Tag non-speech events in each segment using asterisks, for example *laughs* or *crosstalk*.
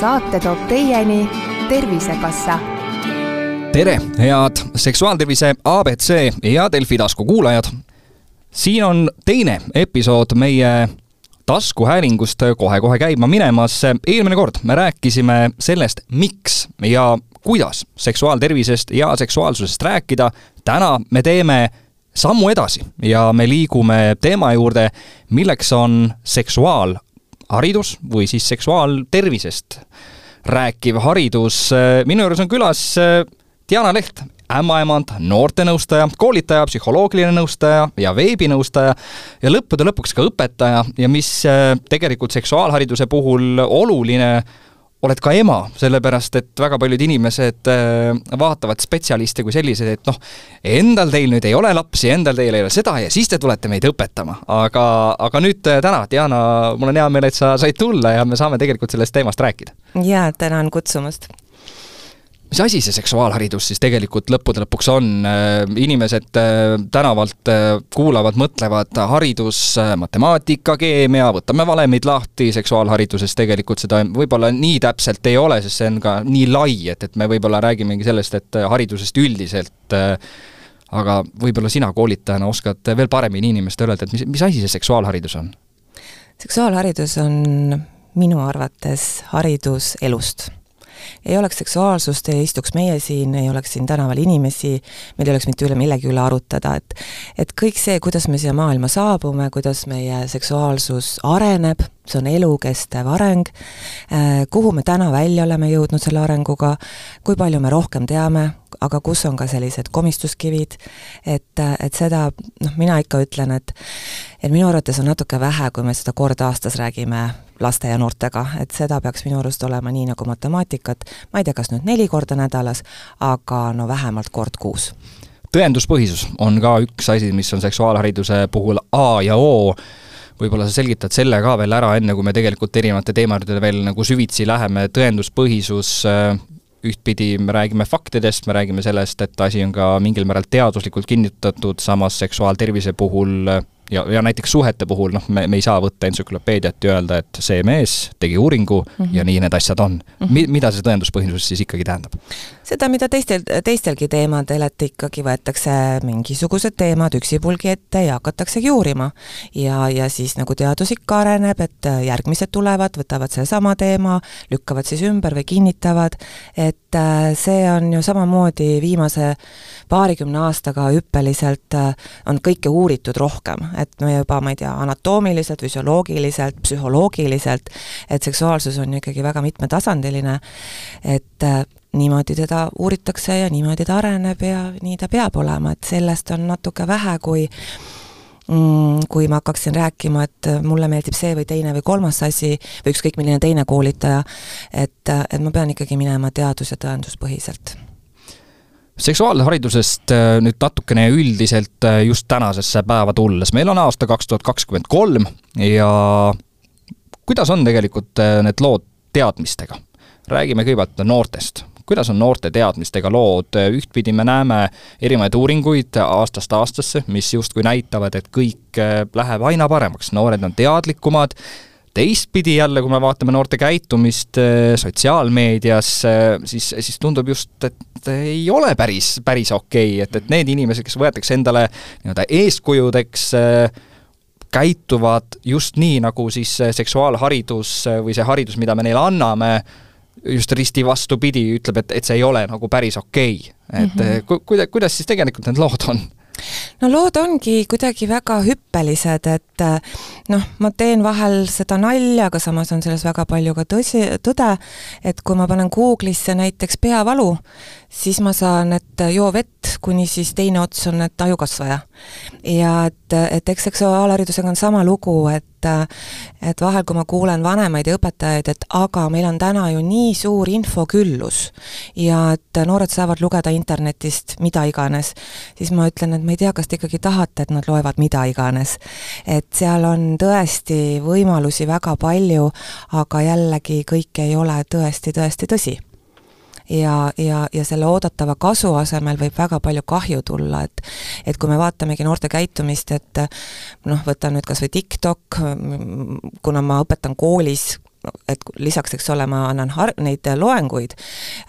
saate toob teieni Tervisekassa. tere, head seksuaaltervise abc ja Delfi tasku kuulajad. siin on teine episood meie taskuhäälingust kohe-kohe käima minemas. eelmine kord me rääkisime sellest, miks ja kuidas seksuaaltervisest ja seksuaalsusest rääkida. täna me teeme sammu edasi ja me liigume teema juurde, milleks on seksuaalharidus või siis seksuaaltervisest rääkiv haridus. minu juures on külas Diana Leht, ämmaemand, noortenõustaja, koolitaja, psühholoogiline nõustaja ja veebinõustaja ja lõppude lõpuks ka õpetaja ja mis tegelikult seksuaalhariduse puhul oluline oled ka ema, sellepärast et väga paljud inimesed äh, vaatavad spetsialiste kui selliseid, et noh, endal teil nüüd ei ole lapsi, endal teil ei ole seda ja siis te tulete meid õpetama. aga, aga nüüd äh, täna, Diana, mul on hea meel, et sa said tulla ja me saame tegelikult sellest teemast rääkida. jaa, tänan kutsumast mis asi see seksuaalharidus siis tegelikult lõppude lõpuks on? Äh, inimesed äh, tänavalt äh, kuulavad, mõtlevad haridus, matemaatika, keemia, võtame valemid lahti, seksuaalhariduses tegelikult seda võib-olla nii täpselt ei ole, sest see on ka nii lai, et, et me võib-olla räägimegi sellest, et haridusest üldiselt aga võib-olla sina koolitajana oskad veel paremini inimestele öelda, et mis, mis asi see seksuaalharidus on? seksuaalharidus on minu arvates haridus elust ei oleks seksuaalsust, ei istuks meie siin, ei oleks siin tänaval inimesi, meil ei oleks mitte üle millegi üle arutada, et et kõik see, kuidas me siia maailma saabume, kuidas meie seksuaalsus areneb, see on elukestev areng, äh, kuhu me täna välja oleme jõudnud selle arenguga, kui palju me rohkem teame, aga kus on ka sellised komistuskivid, et, et seda, noh, mina ikka ütlen, et et minu arvates on natuke vähe, kui me seda kord aastas räägime laste ja noortega, et seda peaks minu arust olema nii nagu matemaatikat, ma ei tea, kas nüüd neli korda nädalas, aga no vähemalt kord kuus. Tõenduspõhisus on ka üks asi, mis on seksuaalhariduse puhul A ja O. Võib-olla sa selgitad selle ka veel ära, enne kui me tegelikult erinevate teemade veel nagu süvitsi läheme, tõenduspõhisus, äh, ühtpidi me räägime faktidest, me räägime sellest, et asi on ka mingil määral teaduslikult kinnitatud, samas seksuaaltervise puhul ja, ja näiteks suhete puhul noh, me, me ei saa võtta entsüklopeediat ja öelda, et see mees tegi uuringu mm -hmm. ja nii need asjad on mm. -hmm. Mi-, mida see tõenduspõhisus siis ikkagi tähendab? seda, mida teistel, teistelgi teemadel, et ikkagi võetakse mingisugused teemad üksipulgi ette ja hakataksegi uurima. ja, ja siis nagu teadus ikka areneb, et järgmised tulevad, võtavad sellesama teema, lükkavad siis ümber või kinnitavad, et äh, see on ju samamoodi viimase paarikümne aastaga hüppeliselt äh, on kõike uuritud rohkem et me juba, ma ei tea, anatoomiliselt, füsioloogiliselt, psühholoogiliselt, et seksuaalsus on ju ikkagi väga mitmetasandiline, et äh, niimoodi teda uuritakse ja niimoodi ta areneb ja nii ta peab olema, et sellest on natuke vähe, kui mm, kui ma hakkaksin rääkima, et mulle meeldib see või teine või kolmas asi või ükskõik milline teine koolitaja, et, et ma pean ikkagi minema teadus- ja tõenduspõhiselt seksuaalharidusest äh, nüüd natukene üldiselt äh, just tänasesse päeva tulles, meil on aasta kaks tuhat kakskümmend kolm ja kuidas on tegelikult äh, need lood teadmistega? räägime kõigepealt noortest, kuidas on noorte teadmistega lood, ühtpidi me näeme erinevaid uuringuid aastast aastasse, mis justkui näitavad, et kõik läheb aina paremaks, noored on teadlikumad, teistpidi jälle, kui me vaatame noorte käitumist äh, sotsiaalmeedias, äh, siis, siis tundub just, et ei ole päris, päris okei okay., et, et need inimesed, kes võetakse endale nii-öelda eeskujudeks, äh, käituvad just nii, nagu siis seksuaalharidus või see haridus, mida me neile anname, just risti vastupidi, ütleb, et, et see ei ole nagu päris okei okay.. et mm -hmm. ku-, kuida-, kuidas siis tegelikult need lood on? No lood ongi kuidagi väga hüppelised, et noh, ma teen vahel seda nalja, aga samas on selles väga palju ka tõsi, tõde, et kui ma panen Google'isse näiteks peavalu, siis ma saan, et joo vett, kuni siis teine ots on, et ajukasvaja. ja et, et eks seksuaalharidusega on sama lugu, et et vahel, kui ma kuulen vanemaid ja õpetajaid, et aga meil on täna ju nii suur infoküllus ja et noored saavad lugeda internetist mida iganes, siis ma ütlen, et ma ei tea, kas te ikkagi tahate, et nad loevad mida iganes. et seal on tõesti võimalusi väga palju, aga jällegi kõik ei ole tõesti, tõesti tõsi ja, ja, ja selle oodatava kasu asemel võib väga palju kahju tulla, et et kui me vaatamegi noorte käitumist, et noh, võtan nüüd kas või TikTok, kuna ma õpetan koolis et lisaks, eks ole, ma annan har-, neid loenguid,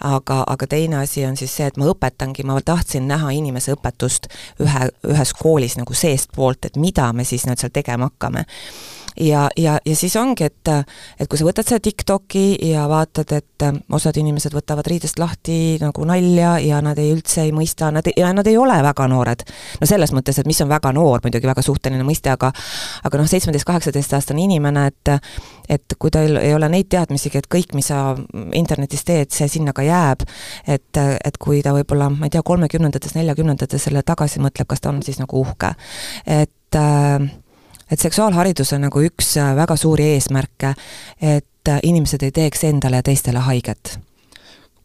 aga, aga teine asi on siis see, et ma õpetangi, ma tahtsin näha inimese õpetust ühe, ühes koolis nagu seestpoolt, et mida me siis nüüd seal tegema hakkame ja, ja, ja siis ongi, et et kui sa võtad selle TikToki ja vaatad, et osad inimesed võtavad riidest lahti nagu nalja ja nad ei üldse ei mõista, nad ei, nad ei ole väga noored. no selles mõttes, et mis on väga noor, muidugi väga suhteline mõiste, aga aga noh, seitsmeteist-kaheksateistaastane inimene, et et kui tal ei ole neid teadmisigi, et kõik, mis sa internetis teed, see sinna ka jääb, et, et kui ta võib-olla, ma ei tea, kolmekümnendates, neljakümnendates selle tagasi mõtleb, kas ta on siis nagu uhke. et äh, et seksuaalharidus on nagu üks äh, väga suuri eesmärke, et äh, inimesed ei teeks endale ja teistele haiget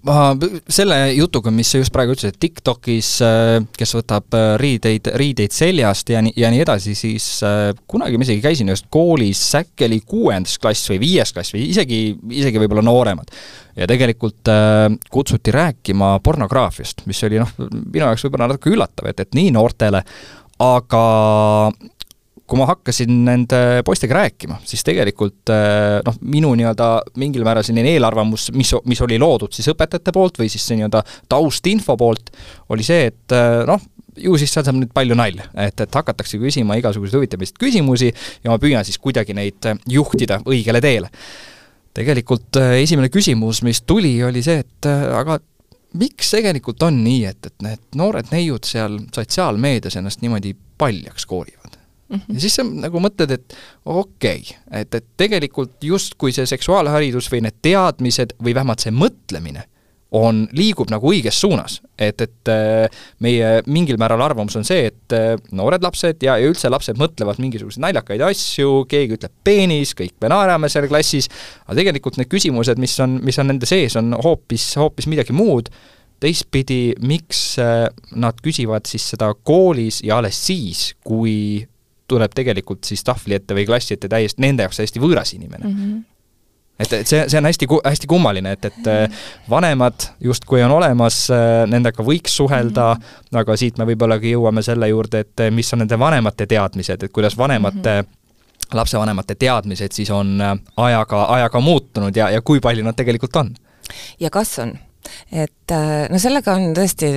ma selle jutuga, mis sa just praegu ütlesid, et TikTokis, äh, kes võtab riideid, riideid seljast ja nii, ja nii edasi, siis kunagi ma isegi käisin just koolis, äkki oli kuuendas klass või viies klass või isegi, isegi võib-olla nooremad. ja tegelikult äh, kutsuti rääkima pornograafiast, mis oli noh, minu jaoks võib-olla natuke üllatav, et, et nii noortele, aga kui ma hakkasin nende poistega rääkima, siis tegelikult eh, noh, minu nii-öelda mingil määral selline eelarvamus, mis, mis oli loodud siis õpetajate poolt või siis see nii-öelda taustinfo poolt, oli see, et eh, noh, ju siis seal saab nüüd palju nalja, et, et hakatakse küsima igasuguseid huvitavaid küsimusi ja ma püüan siis kuidagi neid eh, juhtida õigele teele. tegelikult esimene küsimus, mis tuli, oli see, et aga miks tegelikult on nii, et, et need noored neiud seal sotsiaalmeedias ennast niimoodi paljaks koorivad? Mm -hmm. ja siis sa nagu mõtled, et okei okay,, et, et tegelikult justkui see seksuaalharidus või need teadmised või vähemalt see mõtlemine on, liigub nagu õiges suunas. et, et äh, meie mingil määral arvamus on see, et äh, noored lapsed ja, ja üldse lapsed mõtlevad mingisuguseid naljakaid asju, keegi ütleb peenis, kõik me naerame seal klassis, aga tegelikult need küsimused, mis on, mis on nende sees, on hoopis, hoopis midagi muud teistpidi, miks äh, nad küsivad siis seda koolis ja alles siis, kui tuleb tegelikult siis tahvli ette või klassi ette täiesti, nende jaoks täiesti võõras inimene mm. -hmm et, et see, see on hästi, hästi kummaline, et, et äh, vanemad justkui on olemas, äh, nendega võiks suhelda mm, -hmm. aga siit me võib-ollagi jõuame selle juurde, et äh, mis on nende vanemate teadmised, et kuidas vanemate mm -hmm. lapsevanemate teadmised siis on ajaga, ajaga muutunud ja, ja kui palju nad tegelikult on? ja kas on? Et äh, no sellega on tõesti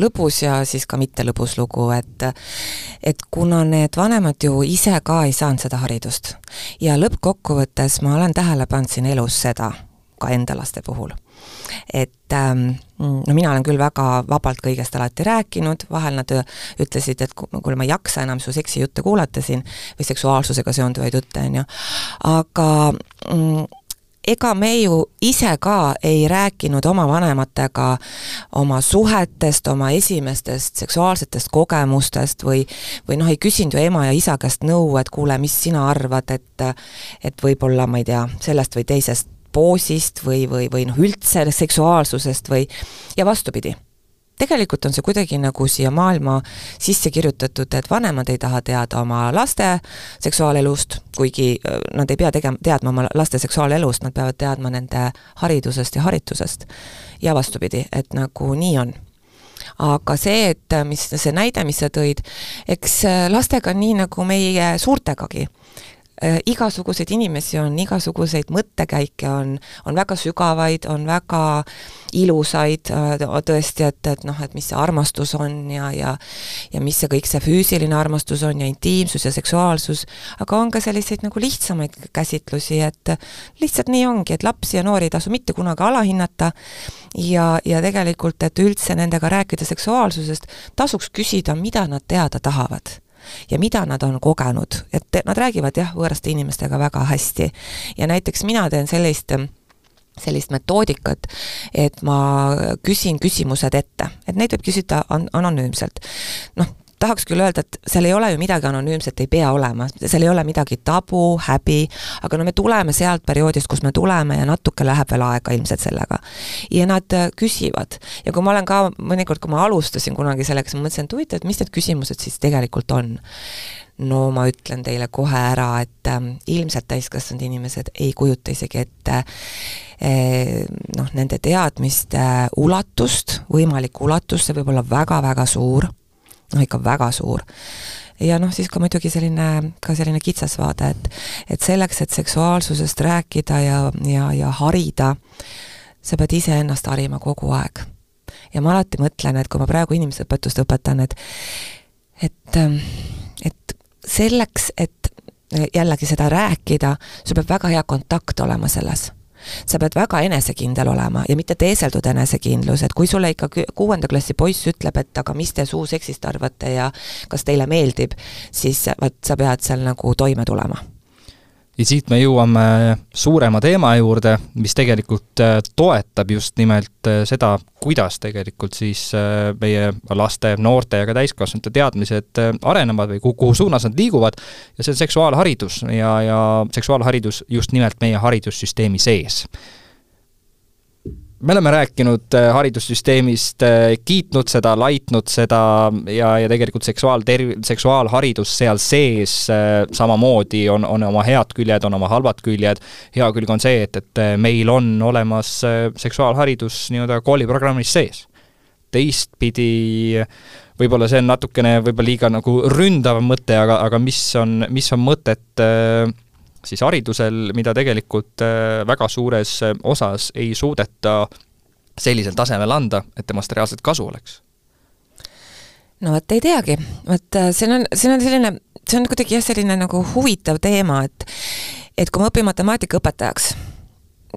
lõbus ja siis ka mitte lõbus lugu, et et kuna need vanemad ju ise ka ei saanud seda haridust ja lõppkokkuvõttes ma olen tähele pannud siin elus seda, ka enda laste puhul. et ähm, no mina olen küll väga vabalt kõigest alati rääkinud, vahel nad ütlesid, et kuule, ma ei jaksa enam su seksijutte kuulata siin või seksuaalsusega seonduvaid jutte, on ju, aga mm, ega me ju ise ka ei rääkinud oma vanematega oma suhetest, oma esimestest seksuaalsetest kogemustest või või noh, ei küsinud ju ema ja isa käest nõu, et kuule, mis sina arvad, et et võib-olla, ma ei tea, sellest või teisest poosist või, või, või noh, üldse seksuaalsusest või ja vastupidi tegelikult on see kuidagi nagu siia maailma sisse kirjutatud, et vanemad ei taha teada oma laste seksuaalelust, kuigi nad ei pea tegema, teadma oma laste seksuaalelust, nad peavad teadma nende haridusest ja haritusest. ja vastupidi, et nagu nii on aga see, et mis, see näide, mis sa tõid, eks lastega on nii nagu meie suurtegagi igasuguseid inimesi on, igasuguseid mõttekäike on, on väga sügavaid, on väga ilusaid äh, tõesti, et, et noh, et mis see armastus on ja, ja ja mis see kõik see füüsiline armastus on ja intiimsus ja seksuaalsus, aga on ka selliseid nagu lihtsamaid käsitlusi, et lihtsalt nii ongi, et lapsi ja noori ei tasu mitte kunagi alahinnata. Ja, ja tegelikult, et üldse nendega rääkida seksuaalsusest, tasuks küsida, mida nad teada tahavad ja mida nad on kogenud, et nad räägivad jah, võõraste inimestega väga hästi. ja näiteks mina teen sellist sellist metoodikat, et ma küsin küsimused ette, et neid võib küsida an-, anonüümselt. noh, tahaks küll öelda, et seal ei ole ju midagi anonüümset, ei pea olema, seal ei ole midagi tabu, häbi, aga no me tuleme sealt perioodist, kus me tuleme ja natuke läheb veel aega ilmselt sellega. ja nad äh, küsivad. Ja kui ma olen ka mõnikord, kui ma alustasin kunagi sellega, siis ma mõtlesin, et huvitav, et mis need küsimused siis tegelikult on. No ma ütlen teile kohe ära, et äh, ilmselt täiskasvanud inimesed ei kujuta isegi ette äh, noh, nende teadmiste ulatust, võimalikku ulatust, see võib olla väga-väga suur noh ikka väga suur. ja noh, siis ka muidugi selline, ka selline kitsas vaade, et et selleks, et seksuaalsusest rääkida ja, ja, ja harida, sa pead iseennast harima kogu aeg. ja ma alati mõtlen, et kui ma praegu inimeseõpetust õpetan, et et, et selleks, et jällegi seda rääkida, sul peab väga hea kontakt olema selles sa pead väga enesekindel olema ja mitte teeseldud enesekindlus, et kui sulle ikka kuuenda klassi poiss ütleb, et aga mis te suuseksist arvate ja kas teile meeldib, siis vot sa pead seal nagu toime tulema ja siit me jõuame suurema teema juurde, mis tegelikult äh, toetab just nimelt äh, seda, kuidas tegelikult siis äh, meie laste, noorte ja ka täiskasvanute teadmised arenevad või kuhu suunas nad liiguvad, ja see on seksuaalharidus ja, ja seksuaalharidus just nimelt meie haridussüsteemi sees me oleme rääkinud äh, haridussüsteemist, äh, kiitnud seda, laitnud seda ja, ja tegelikult seksuaalterv-, seksuaalharidus seal sees äh, samamoodi on, on oma head küljed, on oma halvad küljed. hea külg on see, et, et meil on olemas seksuaalharidus nii-öelda kooliprogrammis sees. teistpidi võib-olla see on natukene võib-olla liiga nagu ründav mõte, aga, aga mis on, mis on mõtet äh, siis haridusel, mida tegelikult äh, väga suures äh, osas ei suudeta sellisel tasemel anda, et temast reaalselt kasu oleks? no vot ei teagi, vot äh, siin on, siin on selline, see on kuidagi jah, selline nagu huvitav teema, et et kui ma õpin matemaatikaõpetajaks,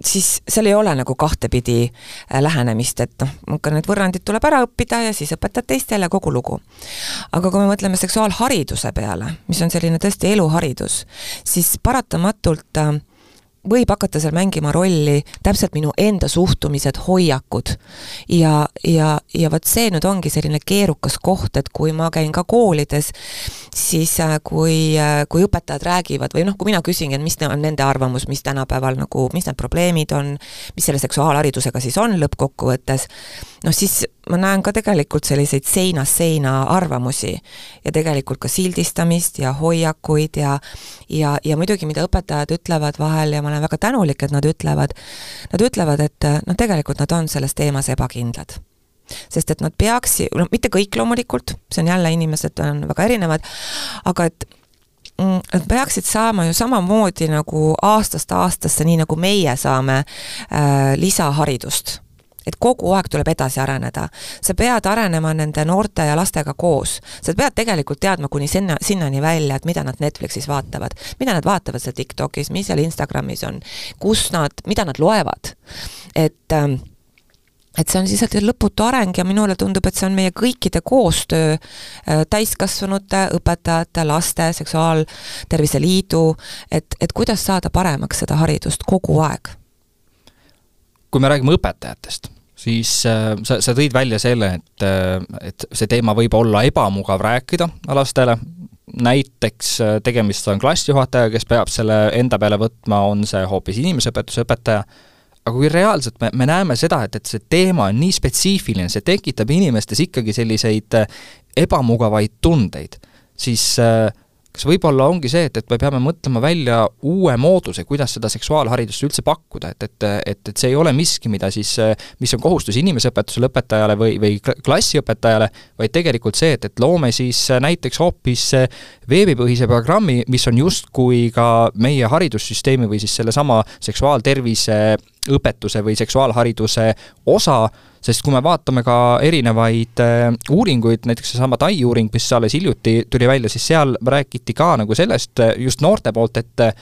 siis seal ei ole nagu kahtepidi äh, lähenemist, et noh, ikka need võrrandid tuleb ära õppida ja siis õpetad teistele, kogu lugu. aga kui me mõtleme seksuaalhariduse peale, mis on selline tõesti eluharidus, siis paratamatult äh, võib hakata seal mängima rolli täpselt minu enda suhtumised, hoiakud. ja, ja, ja vot see nüüd ongi selline keerukas koht, et kui ma käin ka koolides, siis äh, kui, äh, kui õpetajad räägivad või noh, kui mina küsingi, et mis on nende arvamus, mis tänapäeval nagu, mis need probleemid on, mis selle seksuaalharidusega siis on lõppkokkuvõttes, noh siis ma näen ka tegelikult selliseid seinast seina arvamusi ja tegelikult ka sildistamist ja hoiakuid ja ja, ja muidugi, mida õpetajad ütlevad vahel ja ma olen väga tänulik, et nad ütlevad, nad ütlevad, et noh, tegelikult nad on selles teemas ebakindlad. Sest et nad peaks, no mitte kõik loomulikult, see on jälle, inimesed on väga erinevad, aga et mm, Nad peaksid saama ju samamoodi nagu aastast aastasse, nii nagu meie saame äh, lisaharidust et kogu aeg tuleb edasi areneda. sa pead arenema nende noorte ja lastega koos. sa pead tegelikult teadma kuni sinna, sinnani välja, et mida nad Netflixis vaatavad, mida nad vaatavad seal TikTokis, mis seal Instagramis on, kus nad, mida nad loevad. et ähm, et see on lihtsalt lõputu areng ja minule tundub, et see on meie kõikide koostöö, äh, täiskasvanute, õpetajate, laste, Seksuaaltervise Liidu, et, et kuidas saada paremaks seda haridust kogu aeg kui me räägime õpetajatest, siis äh, sa, sa tõid välja selle, et, äh, et see teema võib olla ebamugav rääkida lastele, näiteks äh, tegemist on klassijuhataja, kes peab selle enda peale võtma, on see hoopis inimeseõpetuse õpetaja, aga kui reaalselt me, me näeme seda, et, et see teema on nii spetsiifiline, see tekitab inimestes ikkagi selliseid ebamugavaid tundeid, siis äh, kas võib-olla ongi see, et, et me peame mõtlema välja uue mooduse, kuidas seda seksuaalharidust üldse pakkuda, et, et, et, et see ei ole miski, mida siis, mis on kohustus inimeseõpetusele õpetajale või, või klassiõpetajale, vaid tegelikult see, et, et loome siis näiteks hoopis veebipõhise programmi, mis on justkui ka meie haridussüsteemi või siis sellesama seksuaaltervise õpetuse või seksuaalhariduse osa, sest kui me vaatame ka erinevaid äh, uuringuid, näiteks seesama Tai uuring, mis alles hiljuti tuli välja, siis seal räägiti ka nagu sellest äh, just noorte poolt, et äh,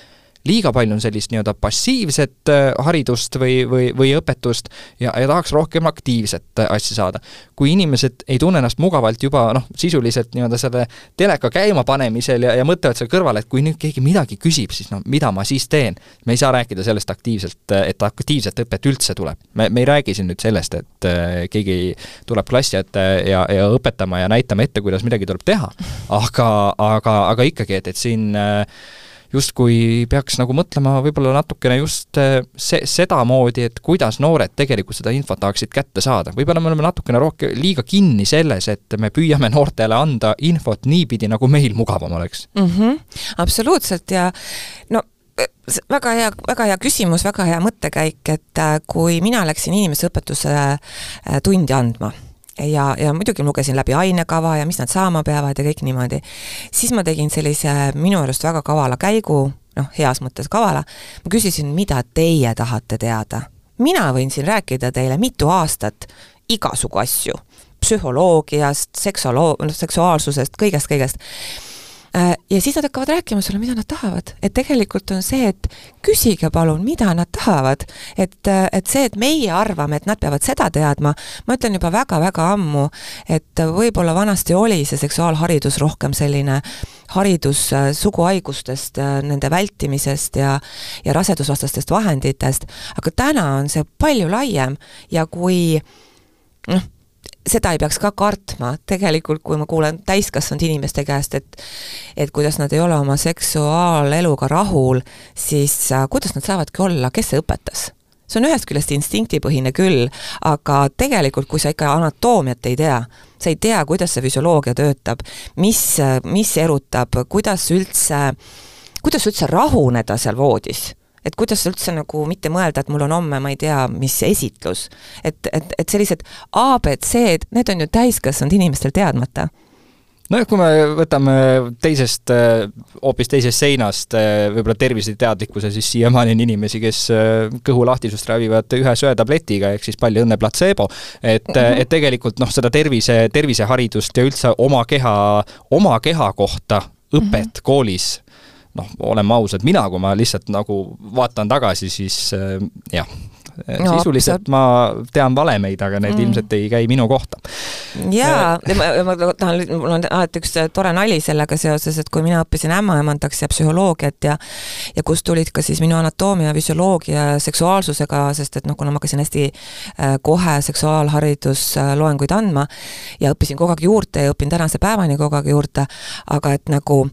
liiga palju on sellist nii-öelda passiivset äh, haridust või, või, või õpetust ja, ja tahaks rohkem aktiivset äh, asja saada. kui inimesed ei tunne ennast mugavalt juba noh, sisuliselt nii-öelda selle teleka käimapanemisel ja, ja mõtlevad seal kõrval, et kui nüüd keegi midagi küsib, siis no mida ma siis teen? me ei saa rääkida sellest aktiivselt, et aktiivset õpet üldse tuleb. me, me ei räägi siin nüüd sellest, et äh, keegi tuleb klassi ette ja, ja õpetama ja näitama ette, kuidas midagi tuleb teha, aga, aga, aga ikkagi, et, et siin äh, justkui peaks nagu mõtlema võib-olla natukene just eh, see, sedamoodi, et kuidas noored tegelikult seda infot tahaksid kätte saada. võib-olla me oleme natukene rohkem, liiga kinni selles, et me püüame noortele anda infot niipidi, nagu meil mugavam oleks mm. -hmm. absoluutselt ja no väga hea, väga hea küsimus, väga hea mõttekäik, et äh, kui mina läksin inimeseõpetuse tundi andma ja, ja muidugi lugesin läbi ainekava ja mis nad saama peavad ja kõik niimoodi. siis ma tegin sellise minu arust väga kavala käigu, noh, heas mõttes kavala, ma küsisin, mida teie tahate teada. mina võin siin rääkida teile mitu aastat igasugu asju, psühholoogiast, seksoloo-, noh, seksuaalsusest, kõigest, kõigest Äh, ja siis nad hakkavad rääkima sulle, mida nad tahavad. et tegelikult on see, et küsige palun, mida nad tahavad. et, äh, et see, et meie arvame, et nad peavad seda teadma, ma ütlen juba väga-väga ammu, et võib-olla vanasti oli see seksuaalharidus rohkem selline haridus äh, suguhaigustest, nende vältimisest ja, ja rasedusvastastest vahenditest, aga täna on see palju laiem ja kui noh, seda ei peaks ka kartma, tegelikult kui ma kuulen täiskasvanud inimeste käest, et et kuidas nad ei ole oma seksuaaleluga rahul, siis äh, kuidas nad saavadki olla, kes see õpetas? see on ühest küljest instinktipõhine küll, aga tegelikult, kui sa ikka anatoomiat ei tea, sa ei tea, kuidas see füsioloogia töötab, mis, mis erutab, kuidas üldse, kuidas üldse rahuneda seal voodis et kuidas üldse nagu mitte mõelda, et mul on homme, ma ei tea, mis esitlus. et, et, et sellised abc-d, need on ju täiskasvanud inimestel teadmata nojah, kui me võtame teisest, hoopis teisest seinast võib-olla terviseteadlikkuse, siis siiamaani on inimesi, kes kõhulahtisust ravivad ühe söetabletiga, ehk siis palju õnne platseebo. et mm, -hmm. et tegelikult noh, seda tervise, terviseharidust ja üldse oma keha, oma keha kohta õpet mm -hmm. koolis noh, oleme ausad, mina, kui ma lihtsalt nagu vaatan tagasi, siis äh, jah no,, sisuliselt ma tean valemeid, aga need mm. ilmselt ei käi minu kohta. jaa, äh, ma, ma tahan, mul on alati üks tore nali sellega seoses, et kui mina õppisin ämmaemandaks ja psühholoogiat ja ja kust tulid ka siis minu anatoomia, füsioloogia ja seksuaalsusega, sest et noh, kuna ma hakkasin hästi äh, kohe seksuaalharidusloenguid andma ja õppisin kogu aeg juurde ja õpin tänase päevani kogu aeg juurde, aga et nagu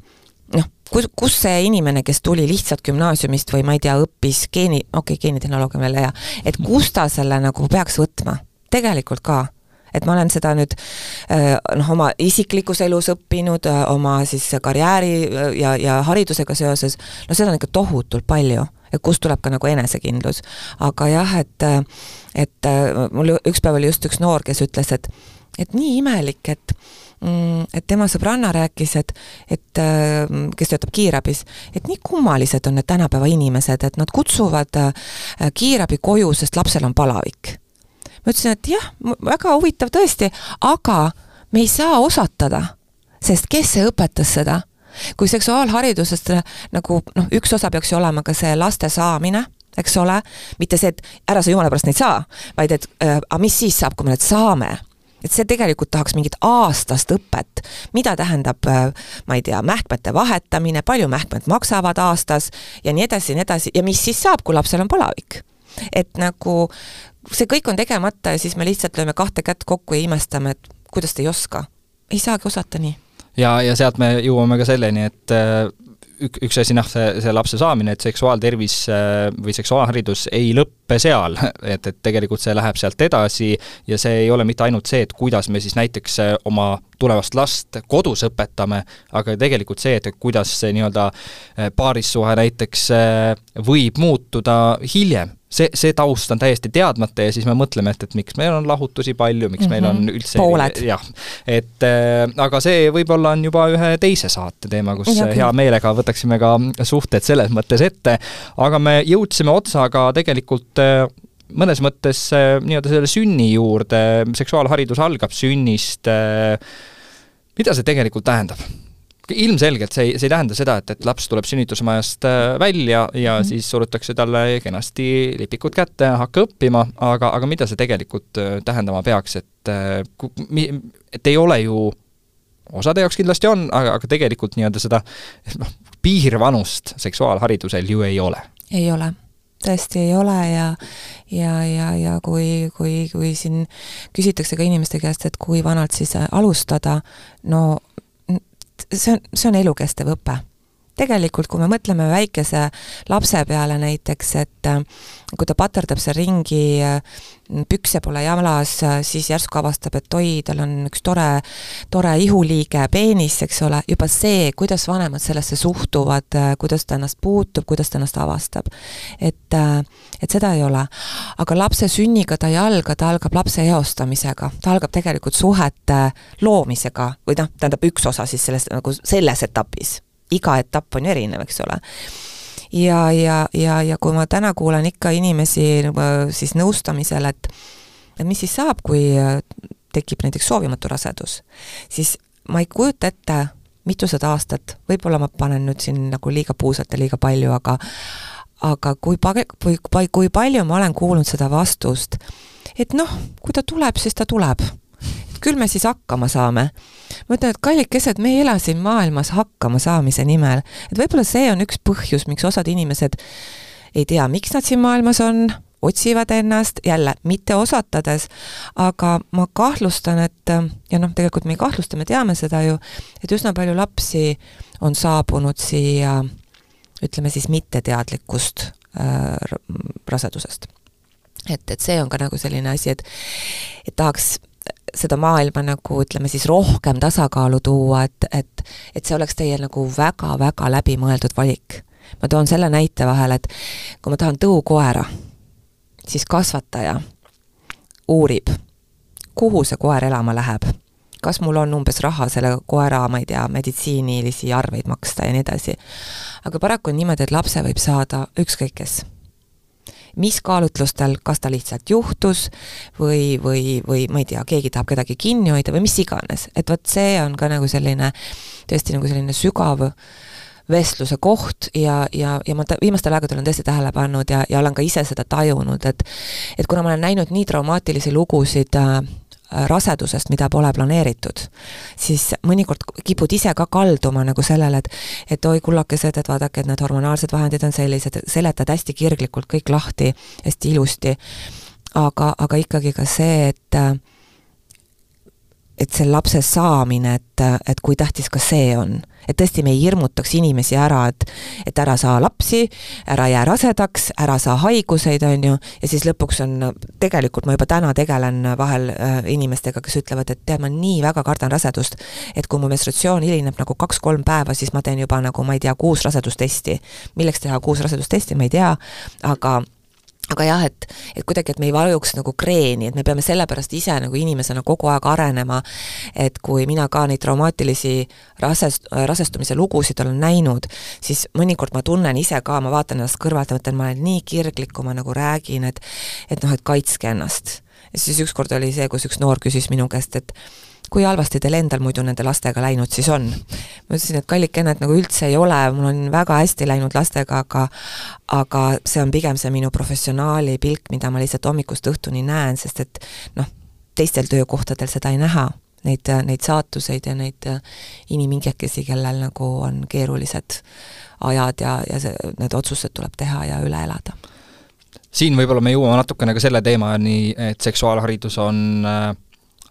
noh, kus, kus see inimene, kes tuli lihtsalt gümnaasiumist või ma ei tea, õppis geeni, okei okay,, geenitehnoloogia on veel hea, et kus ta selle nagu peaks võtma? tegelikult ka et ma olen seda nüüd äh, noh, oma isiklikus elus õppinud, äh, oma siis karjääri äh, ja, ja haridusega seoses, no seda on ikka tohutult palju, et kust tuleb ka nagu enesekindlus. aga jah, et, et mul üks päev oli just üks noor, kes ütles, et et nii imelik, et et tema sõbranna rääkis, et, et äh, kes töötab kiirabis, et nii kummalised on need tänapäeva inimesed, et nad kutsuvad äh, kiirabi koju, sest lapsel on palavik. ma ütlesin, et jah, väga huvitav tõesti, aga me ei saa osatada, sest kes see õpetas seda? kui seksuaalharidusest äh, nagu noh, üks osa peaks ju olema ka see laste saamine, eks ole, mitte see, et ära sa jumala pärast neid saa, vaid et äh, aga mis siis saab, kui me need saame et see tegelikult tahaks mingit aastast õpet, mida tähendab, äh, ma ei tea, mähkmete vahetamine, palju mähkmed maksavad aastas ja nii edasi ja nii edasi ja mis siis saab, kui lapsel on palavik. et nagu see kõik on tegemata ja siis me lihtsalt lööme kahte kätt kokku ja imestame, et kuidas te ei oska. ei saagi osata nii. ja, ja sealt me jõuame ka selleni, et äh, ük-, üks asi noh, see, see lapse saamine, et seksuaaltervis äh, või seksuaalharidus ei lõppe seal, *laughs* et, et tegelikult see läheb sealt edasi ja see ei ole mitte ainult see, et kuidas me siis näiteks äh, oma tulevast last kodus õpetame, aga tegelikult see, et kuidas see nii-öelda äh, paarissuhe näiteks võib muutuda hiljem see, see taust on täiesti teadmata ja siis me mõtleme, et, et miks meil on lahutusi palju, miks mm -hmm. meil on mhm. üldse pooled. jah, et äh, aga see võib-olla on juba ühe teise saate teema, kus ja, hea meelega võtaksime ka suhted selles mõttes ette, aga me jõudsime otsaga tegelikult äh, mõnes mõttes äh, nii-öelda selle sünni juurde, seksuaalharidus algab sünnist äh,, mida see tegelikult tähendab? Ilmselgelt see ei, see ei tähenda seda, et, et laps tuleb sünnitusmajast äh, välja ja mm -hmm. siis surutakse talle kenasti lipikud kätte, hakka õppima, aga, aga mida see tegelikult äh, tähendama peaks, et äh, et ei ole ju osade jaoks kindlasti on, aga, aga tegelikult nii-öelda seda noh, piirvanust seksuaalharidusel ju ei ole. ei ole, tõesti ei ole ja ja, ja, ja kui, kui, kui siin küsitakse ka inimeste käest, et kui vanalt siis alustada, no see on, see on elukestev õpe. Tegelikult, kui me mõtleme väikese lapse peale näiteks, et äh, kui ta paterdab seal ringi, äh, pükse pole jalas, äh, siis järsku avastab, et oi, tal on üks tore, tore ihuliige, peenis, eks ole, juba see, kuidas vanemad sellesse suhtuvad, kuidas ta ennast puutub, kuidas ta ennast avastab. et, et seda ei ole. aga lapse sünniga ta ei alga, ta algab lapse eostamisega, ta algab tegelikult suhete loomisega või noh, tähendab üks osa siis sellest nagu selles etapis iga etapp on ju erinev, eks ole. Ja, ja, ja, ja kui ma täna kuulan ikka inimesi siis nõustamisel, et et mis siis saab, kui äh, tekib näiteks soovimatu rasedus, siis ma ei kujuta ette, mitusada aastat, võib-olla ma panen nüüd siin nagu liiga puusalt ja liiga palju, aga aga kui pa-, kui, kui palju ma olen kuulnud seda vastust, et noh, kui ta tuleb, siis ta tuleb küll me siis hakkama saame. ma ütlen, et kallikesed, me ei ela siin maailmas hakkama saamise nimel. et võib-olla see on üks põhjus, miks osad inimesed ei tea, miks nad siin maailmas on, otsivad ennast, jälle mitte osatades, aga ma kahtlustan, et ja noh, tegelikult me ei kahtlusta, me teame seda ju, et üsna palju lapsi on saabunud siia ütleme siis mitteteadlikust äh, rasedusest. et, et see on ka nagu selline asi, et et tahaks seda maailma nagu ütleme siis rohkem tasakaalu tuua, et, et et see oleks teie nagu väga-väga läbimõeldud valik. ma toon selle näite vahele, et kui ma tahan tõukoera, siis kasvataja uurib, kuhu see koer elama läheb, kas mul on umbes raha selle koera, ma ei tea, meditsiinilisi arveid maksta ja nii edasi. aga paraku on niimoodi, et lapse võib saada ükskõik kes mis kaalutlustel, kas ta lihtsalt juhtus või, või, või ma ei tea, keegi tahab kedagi kinni hoida või mis iganes, et vot see on ka nagu selline, tõesti nagu selline sügav vestluse koht ja, ja, ja ma viimastel aegadel olen tõesti tähele pannud ja, ja olen ka ise seda tajunud, et et kuna ma olen näinud nii traumaatilisi lugusid äh, rasedusest, mida pole planeeritud, siis mõnikord kipud ise ka kalduma nagu sellele, et et oi, kullakesed, et vaadake, et need hormonaalsed vahendid on sellised, seletad hästi kirglikult kõik lahti, hästi ilusti, aga, aga ikkagi ka see, et et see lapse saamine, et, et kui tähtis ka see on. et tõesti, me ei hirmutaks inimesi ära, et et ära saa lapsi, ära jää rasedaks, ära saa haiguseid, on ju, ja siis lõpuks on, tegelikult ma juba täna tegelen vahel äh, inimestega, kes ütlevad, et tead, ma nii väga kardan rasedust, et kui mu menstratsioon hilineb nagu kaks-kolm päeva, siis ma teen juba nagu ma ei tea, kuus rasedustesti. milleks teha kuus rasedustesti, ma ei tea, aga aga jah, et, et kuidagi, et me ei vajuks nagu kreeni, et me peame sellepärast ise nagu inimesena kogu aeg arenema, et kui mina ka neid traumaatilisi rasest-, rasestumise lugusid olen näinud, siis mõnikord ma tunnen ise ka, ma vaatan ennast kõrvalt ja mõtlen, ma olen nii kirglik, kui ma nagu räägin, et et noh, et kaitske ennast. ja siis ükskord oli see, kus üks noor küsis minu käest, et kui halvasti teil endal muidu nende lastega läinud siis on? ma ütlesin, et kallikene, et nagu üldse ei ole, mul on väga hästi läinud lastega, aga aga see on pigem see minu professionaali pilk, mida ma lihtsalt hommikust õhtuni näen, sest et noh, teistel töökohtadel seda ei näha. Neid, neid saatuseid ja neid inimhingekesi, kellel nagu on keerulised ajad ja, ja see, need otsused tuleb teha ja üle elada siin võib-olla me jõuame natukene ka selle teemani, et seksuaalharidus on äh,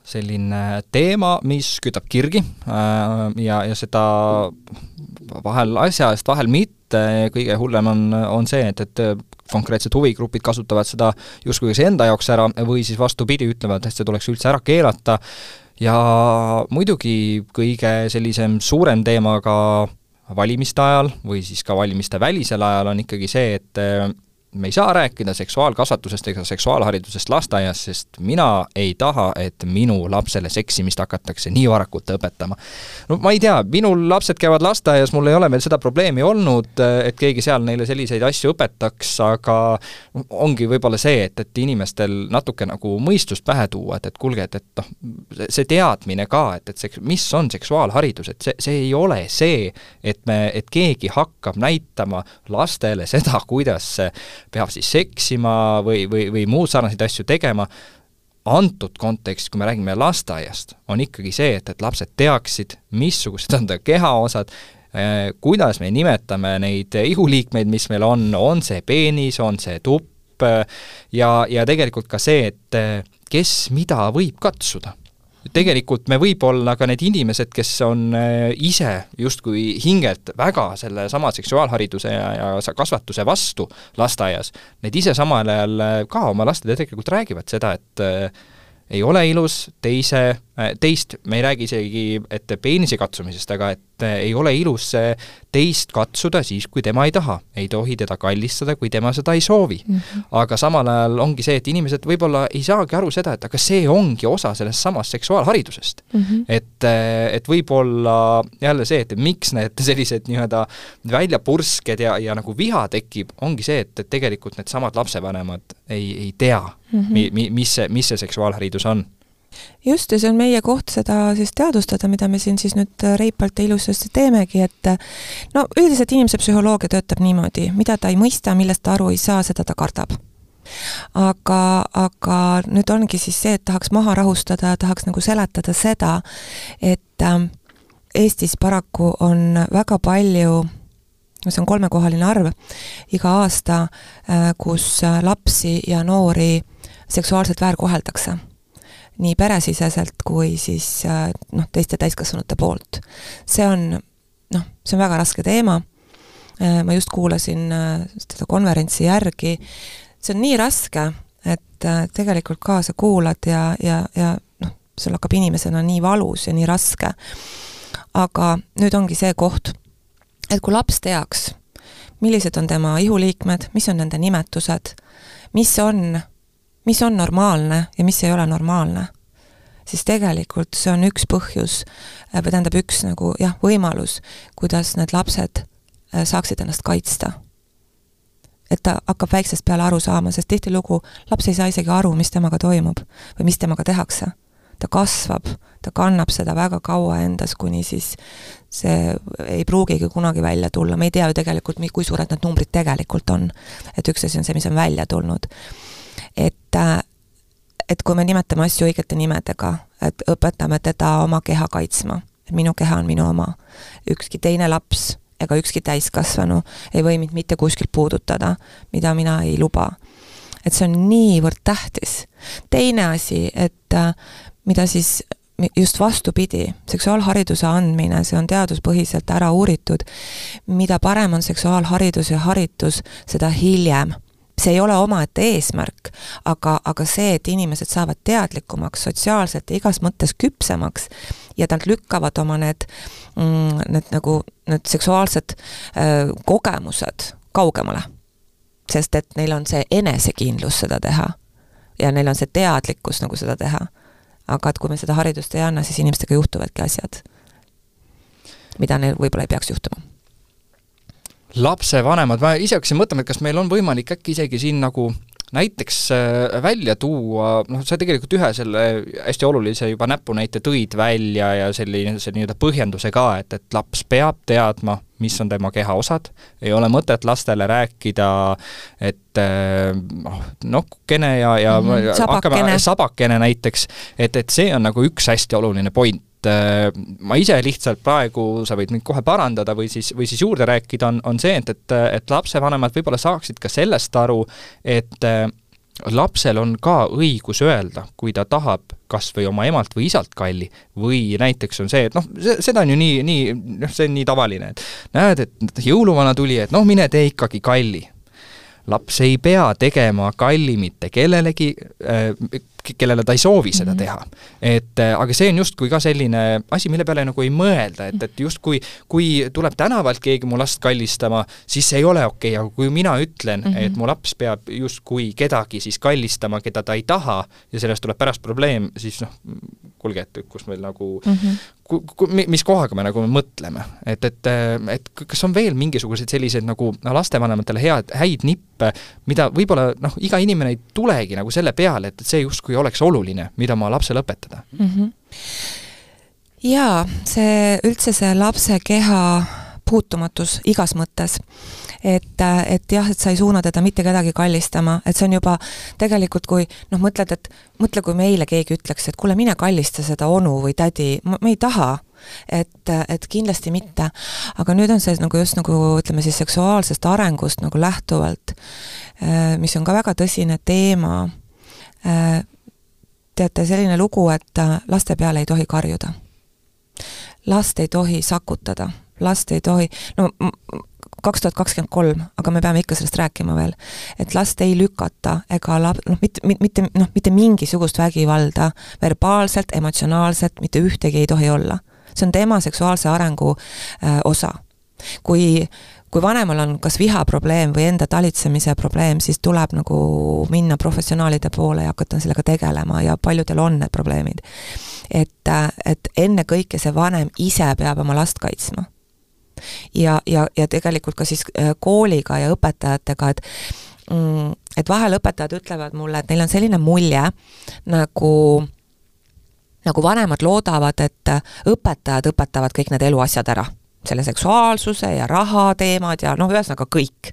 selline teema, mis kütab kirgi äh, ja, ja seda vahel asja eest, vahel mitte, kõige hullem on, on see, et, et konkreetsed huvigrupid kasutavad seda justkui kas enda jaoks ära või siis vastupidi, ütlevad, et see tuleks üldse ära keelata. Ja muidugi kõige sellisem suurem teema ka valimiste ajal või siis ka valimiste välisel ajal on ikkagi see, et me ei saa rääkida seksuaalkasvatusest ega seksuaalharidusest lasteaias, sest mina ei taha, et minu lapsele seksimist hakatakse nii varakult õpetama. no ma ei tea, minul lapsed käivad lasteaias, mul ei ole veel seda probleemi olnud, et keegi seal neile selliseid asju õpetaks, aga ongi võib-olla see, et, et inimestel natuke nagu mõistust pähe tuua, et, et kuulge, et, et noh, see teadmine ka, et, et see, mis on seksuaalharidus, et see, see ei ole see, et me, et keegi hakkab näitama lastele seda, kuidas peab siis seksima või, või, või muud sarnaseid asju tegema, antud kontekstis, kui me räägime lasteaiast, on ikkagi see, et, et lapsed teaksid, missugused on ta kehaosad, eh, kuidas me nimetame neid ihuliikmeid, mis meil on, on see peenis, on see tupp, ja, ja tegelikult ka see, et eh, kes mida võib katsuda tegelikult me võib-olla ka need inimesed, kes on äh, ise justkui hingelt väga sellesama seksuaalhariduse ja, ja kasvatuse vastu lasteaias, need ise samal ajal äh, ka oma lastele tegelikult räägivad seda, et äh, ei ole ilus teise, teist, me ei räägi isegi, et peenise katsumisest, aga et ei ole ilus teist katsuda siis, kui tema ei taha. ei tohi teda kallistada, kui tema seda ei soovi mm. -hmm. aga samal ajal ongi see, et inimesed võib-olla ei saagi aru seda, et aga see ongi osa sellest samast seksuaalharidusest mm. -hmm. et, et võib-olla jälle see, et miks need *laughs* sellised nii-öelda väljapursked ja, ja nagu viha tekib, ongi see, et, et tegelikult needsamad lapsevanemad ei, ei tea mm, -hmm. mi, mi, mis see, mis see seksuaalharidus on just, ja see on meie koht seda siis teadvustada, mida me siin siis nüüd reipalt ja ilusasti teemegi, et no üldiselt inimese psühholoogia töötab niimoodi, mida ta ei mõista, millest ta aru ei saa, seda ta kardab. Aga, aga nüüd ongi siis see, et tahaks maha rahustada, tahaks nagu seletada seda, et äh, Eestis paraku on väga palju no see on kolmekohaline arv iga aasta, äh, kus lapsi ja noori seksuaalselt väärkoheldakse nii peresiseselt kui siis äh, noh, teiste täiskasvanute poolt. see on noh, see on väga raske teema, äh, ma just kuulasin äh, seda konverentsi järgi, see on nii raske, et tegelikult kaasa kuulad ja, ja, ja noh, sul hakkab inimesena nii valus ja nii raske. aga nüüd ongi see koht, et kui laps teaks, millised on tema ihuliikmed, mis on nende nimetused, mis on mis on normaalne ja mis ei ole normaalne, siis tegelikult see on üks põhjus äh, või tähendab üks nagu jah, võimalus, kuidas need lapsed äh, saaksid ennast kaitsta. et ta hakkab väiksest peale aru saama, sest tihtilugu laps ei saa isegi aru, mis temaga toimub või mis temaga tehakse. ta kasvab, ta kannab seda väga kaua endas, kuni siis see ei pruugigi kunagi välja tulla, me ei tea ju tegelikult, kui suured need numbrid tegelikult on. et üks asi on see, mis on välja tulnud et äh, et kui me nimetame asju õigete nimedega, et õpetame teda oma keha kaitsma, et minu keha on minu oma. ükski teine laps ega ükski täiskasvanu ei või mind mitte kuskilt puudutada, mida mina ei luba. et see on niivõrd tähtis. teine asi, et äh, mida siis just vastupidi, seksuaalhariduse andmine, see on teaduspõhiselt ära uuritud, mida parem on seksuaalharidus ja haritus, seda hiljem see ei ole omaette eesmärk, aga, aga see, et inimesed saavad teadlikumaks, sotsiaalselt ja igas mõttes küpsemaks ja nad lükkavad oma need mm,, need nagu, need seksuaalsed äh, kogemused kaugemale. sest et neil on see enesekindlus seda teha. ja neil on see teadlikkus nagu seda teha. aga et kui me seda haridust ei anna, siis inimestega juhtuvadki asjad, mida neil võib-olla ei peaks juhtuma lapsevanemad, ma ise hakkasin mõtlema, et kas meil on võimalik äkki isegi siin nagu näiteks äh, välja tuua, noh, sa tegelikult ühe selle hästi olulise juba näpunäite tõid välja ja selline, see nii-öelda põhjenduse ka, et, et laps peab teadma, mis on tema kehaosad, ei ole mõtet lastele rääkida, et äh, noh, nokukene ja, ja mm sabakene. hakkame, sabakene näiteks, et, et see on nagu üks hästi oluline point et äh, ma ise lihtsalt praegu, sa võid mind kohe parandada või siis, või siis juurde rääkida, on, on see, et, et, et lapsevanemad võib-olla saaksid ka sellest aru, et äh, lapsel on ka õigus öelda, kui ta tahab kas või oma emalt või isalt kalli, või näiteks on see, et noh, seda on ju nii, nii, noh, see on nii tavaline, et näed, et jõuluvana tuli, et noh, mine tee ikkagi kalli. Laps ei pea tegema kalli mitte kellelegi äh,, kellele ta ei soovi seda mhm. teha. et äh, aga see on justkui ka selline asi, mille peale nagu ei mõelda, et, et justkui kui tuleb tänavalt keegi mu last kallistama, siis see ei ole okei okay,, aga kui mina ütlen mm, -hmm. et mu laps peab justkui kedagi siis kallistama, keda ta ei taha, ja sellest tuleb pärast probleem, siis noh, kuulge, et kus meil nagu mm, -hmm ku-, ku-, mis kohaga me nagu mõtleme, et, et, et kas on veel mingisuguseid selliseid nagu lastevanematele head, häid nippe, mida võib-olla noh, iga inimene ei tulegi nagu selle peale, et, et see justkui oleks oluline, mida oma lapsele õpetada mm? -hmm. jaa, see üldse see lapse keha puutumatus igas mõttes et, et jah, et sa ei suuna teda mitte kedagi kallistama, et see on juba tegelikult, kui noh, mõtled, et mõtle, kui meile keegi ütleks, et kuule, mine kallista seda onu või tädi, ma ei taha et, et kindlasti mitte. aga nüüd on see nagu just nagu ütleme siis seksuaalsest arengust nagu lähtuvalt, äh, mis on ka väga tõsine teema, äh, teate, selline lugu, et äh, laste peale ei tohi karjuda. last ei tohi sakutada, last ei tohi, no kaks tuhat kakskümmend kolm, aga me peame ikka sellest rääkima veel, et last ei lükata ega lap-, noh, mitte, mitte, noh, mitte mingisugust vägivalda verbaalselt, emotsionaalselt, mitte ühtegi ei tohi olla. see on tema seksuaalse arengu äh, osa. kui, kui vanemal on kas vihaprobleem või enda talitsemise probleem, siis tuleb nagu minna professionaalide poole ja hakata sellega tegelema ja paljudel on need probleemid. et, et ennekõike see vanem ise peab oma last kaitsma. ja, ja, ja tegelikult ka siis äh, kooliga ja õpetajatega, et mm, et vahel õpetajad ütlevad mulle, et neil on selline mulje, nagu nagu vanemad loodavad, et õpetajad õpetavad kõik need eluasjad ära selle seksuaalsuse ja raha teemad ja noh, ühesõnaga kõik.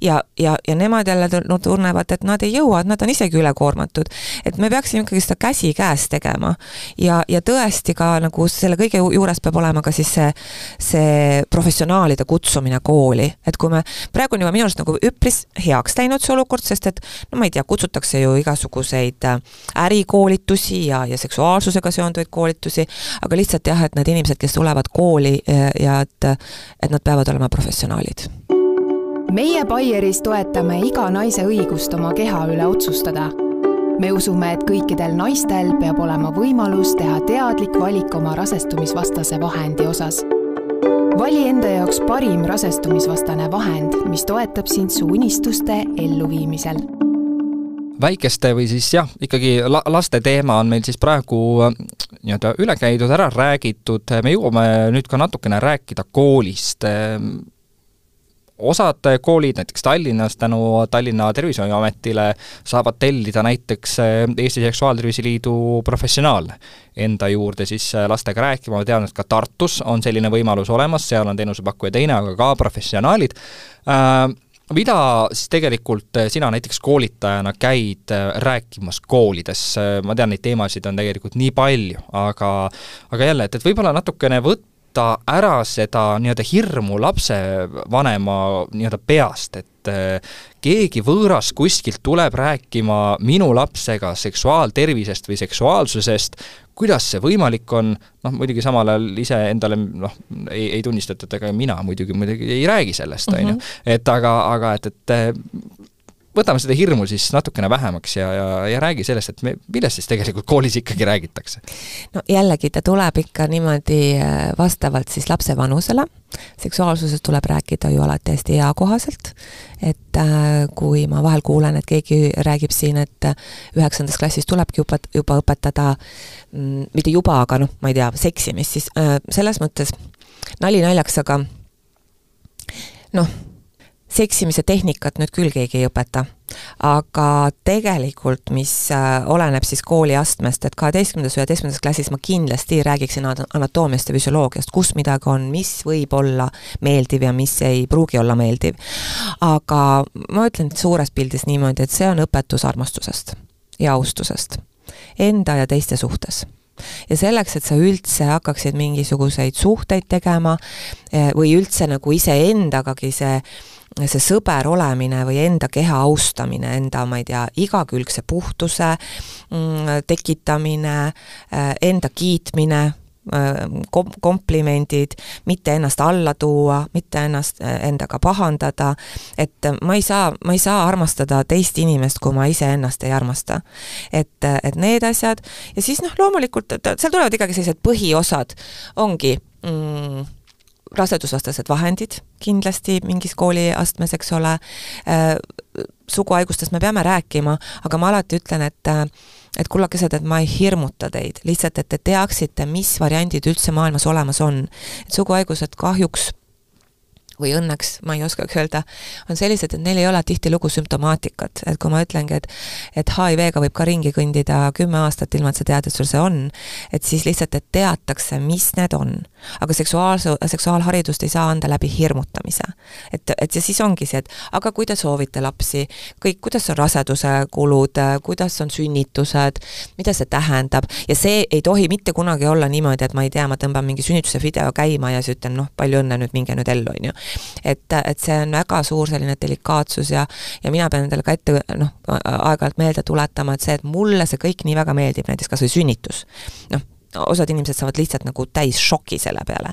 ja, ja, ja nemad jälle no, tunnevad, et nad ei jõua, et nad on isegi ülekoormatud. et me peaksime ikkagi seda käsikäes tegema. ja, ja tõesti ka nagu selle kõige juures peab olema ka siis see, see professionaalide kutsumine kooli. et kui me, praegu on juba minu arust nagu üpris heaks läinud see olukord, sest et no ma ei tea, kutsutakse ju igasuguseid äh, ärikoolitusi ja, ja seksuaalsusega seonduvaid koolitusi, aga lihtsalt jah, et need inimesed, kes tulevad kooli ja, ja et, et nad peavad olema professionaalid. meie Baieris toetame iga naise õigust oma keha üle otsustada. me usume, et kõikidel naistel peab olema võimalus teha teadlik valik oma rasestumisvastase vahendi osas vali enda jaoks parim rasestumisvastane vahend, mis toetab sind su unistuste elluviimisel väikeste või siis jah, ikkagi la-, laste teema on meil siis praegu nii-öelda üle käidud, ära räägitud, me jõuame nüüd ka natukene rääkida koolist. Osad koolid, näiteks Tallinnas tänu Tallinna Tervishoiuametile, saavad tellida näiteks äh, Eesti Seksuaaltervise Liidu professionaale enda juurde siis äh, lastega rääkima, ma tean, et ka Tartus on selline võimalus olemas, seal on teenusepakkuja teine, aga ka professionaalid mida siis tegelikult eh, sina näiteks koolitajana käid eh, rääkimas koolides, ma tean, neid teemasid on tegelikult nii palju, aga aga jälle, et, et võib-olla natukene võtta ära seda nii-öelda hirmu lapsevanema nii-öelda peast, et eh, keegi võõras kuskilt tuleb rääkima minu lapsega seksuaaltervisest või seksuaalsusest, kuidas see võimalik on, noh muidugi samal ajal ise endale noh, ei, ei tunnistata, et ega mina muidugi, muidugi ei räägi sellest, on ju. Mhm. et aga, aga et, et võtame seda hirmu siis natukene vähemaks ja, ja, ja räägi sellest, et me, millest siis tegelikult koolis ikkagi räägitakse? no jällegi, ta tuleb ikka niimoodi äh, vastavalt siis lapse vanusele, seksuaalsusest tuleb rääkida ju alati hästi eakohaselt, et äh, kui ma vahel kuulen, et keegi räägib siin, et üheksandas klassis tulebki juba, juba õpetada mm, mitte juba, aga noh, ma ei tea, seksimist, siis äh, selles mõttes nali naljaks, aga noh, seksimise tehnikat nüüd küll keegi ei õpeta, aga tegelikult, mis äh, oleneb siis kooliastmest, et kaheteistkümnendas, üheteistkümnendas klassis ma kindlasti räägiksin anatoomiast ja füsioloogiast, kus midagi on, mis võib olla meeldiv ja mis ei pruugi olla meeldiv. aga ma ütlen suures pildis niimoodi, et see on õpetus armastusest ja austusest enda ja teiste suhtes ja selleks, et sa üldse hakkaksid mingisuguseid suhteid tegema eh, või üldse nagu iseendagagi see see sõber olemine või enda keha austamine, enda, ma ei tea, igakülgse puhtuse mm, tekitamine, äh, enda kiitmine, äh, kom-, komplimendid, mitte ennast alla tuua, mitte ennast äh, endaga pahandada, et ma ei saa, ma ei saa armastada teist inimest, kui ma iseennast ei armasta. et, et need asjad. Ja siis noh, loomulikult, seal tulevad ikkagi sellised põhiosad, ongi mm, rasedusvastased vahendid kindlasti mingis kooliastmes, eks ole, äh, suguhaigustest me peame rääkima, aga ma alati ütlen, et äh, et kullakesed, et ma ei hirmuta teid, lihtsalt et te teaksite, mis variandid üldse maailmas olemas on. et suguhaigused kahjuks või õnneks, ma ei oskagi öelda, on sellised, et neil ei ole tihtilugu sümptomaatikat, et kui ma ütlengi, et et HIV-ga võib ka ringi kõndida kümme aastat, ilma et sa tead, et sul see on, et siis lihtsalt, et teatakse, mis need on. aga seksuaalse, seksuaalharidust ei saa anda läbi hirmutamise. et, et ja siis ongi see, et aga kui te soovite lapsi, kõik, kuidas on raseduse kulud, kuidas on sünnitused, mida see tähendab, ja see ei tohi mitte kunagi olla niimoodi, et ma ei tea, ma tõmban mingi sünnituse video käima ja siis ütlen, noh, palju õnne nüüd, minge nüüd ellu, on ju et, et see on väga suur selline delikaatsus ja ja mina pean endale ka ette noh, aeg-ajalt meelde tuletama, et see, et mulle see kõik nii väga meeldib, näiteks kas või sünnitus, noh, osad inimesed saavad lihtsalt nagu täis šoki selle peale.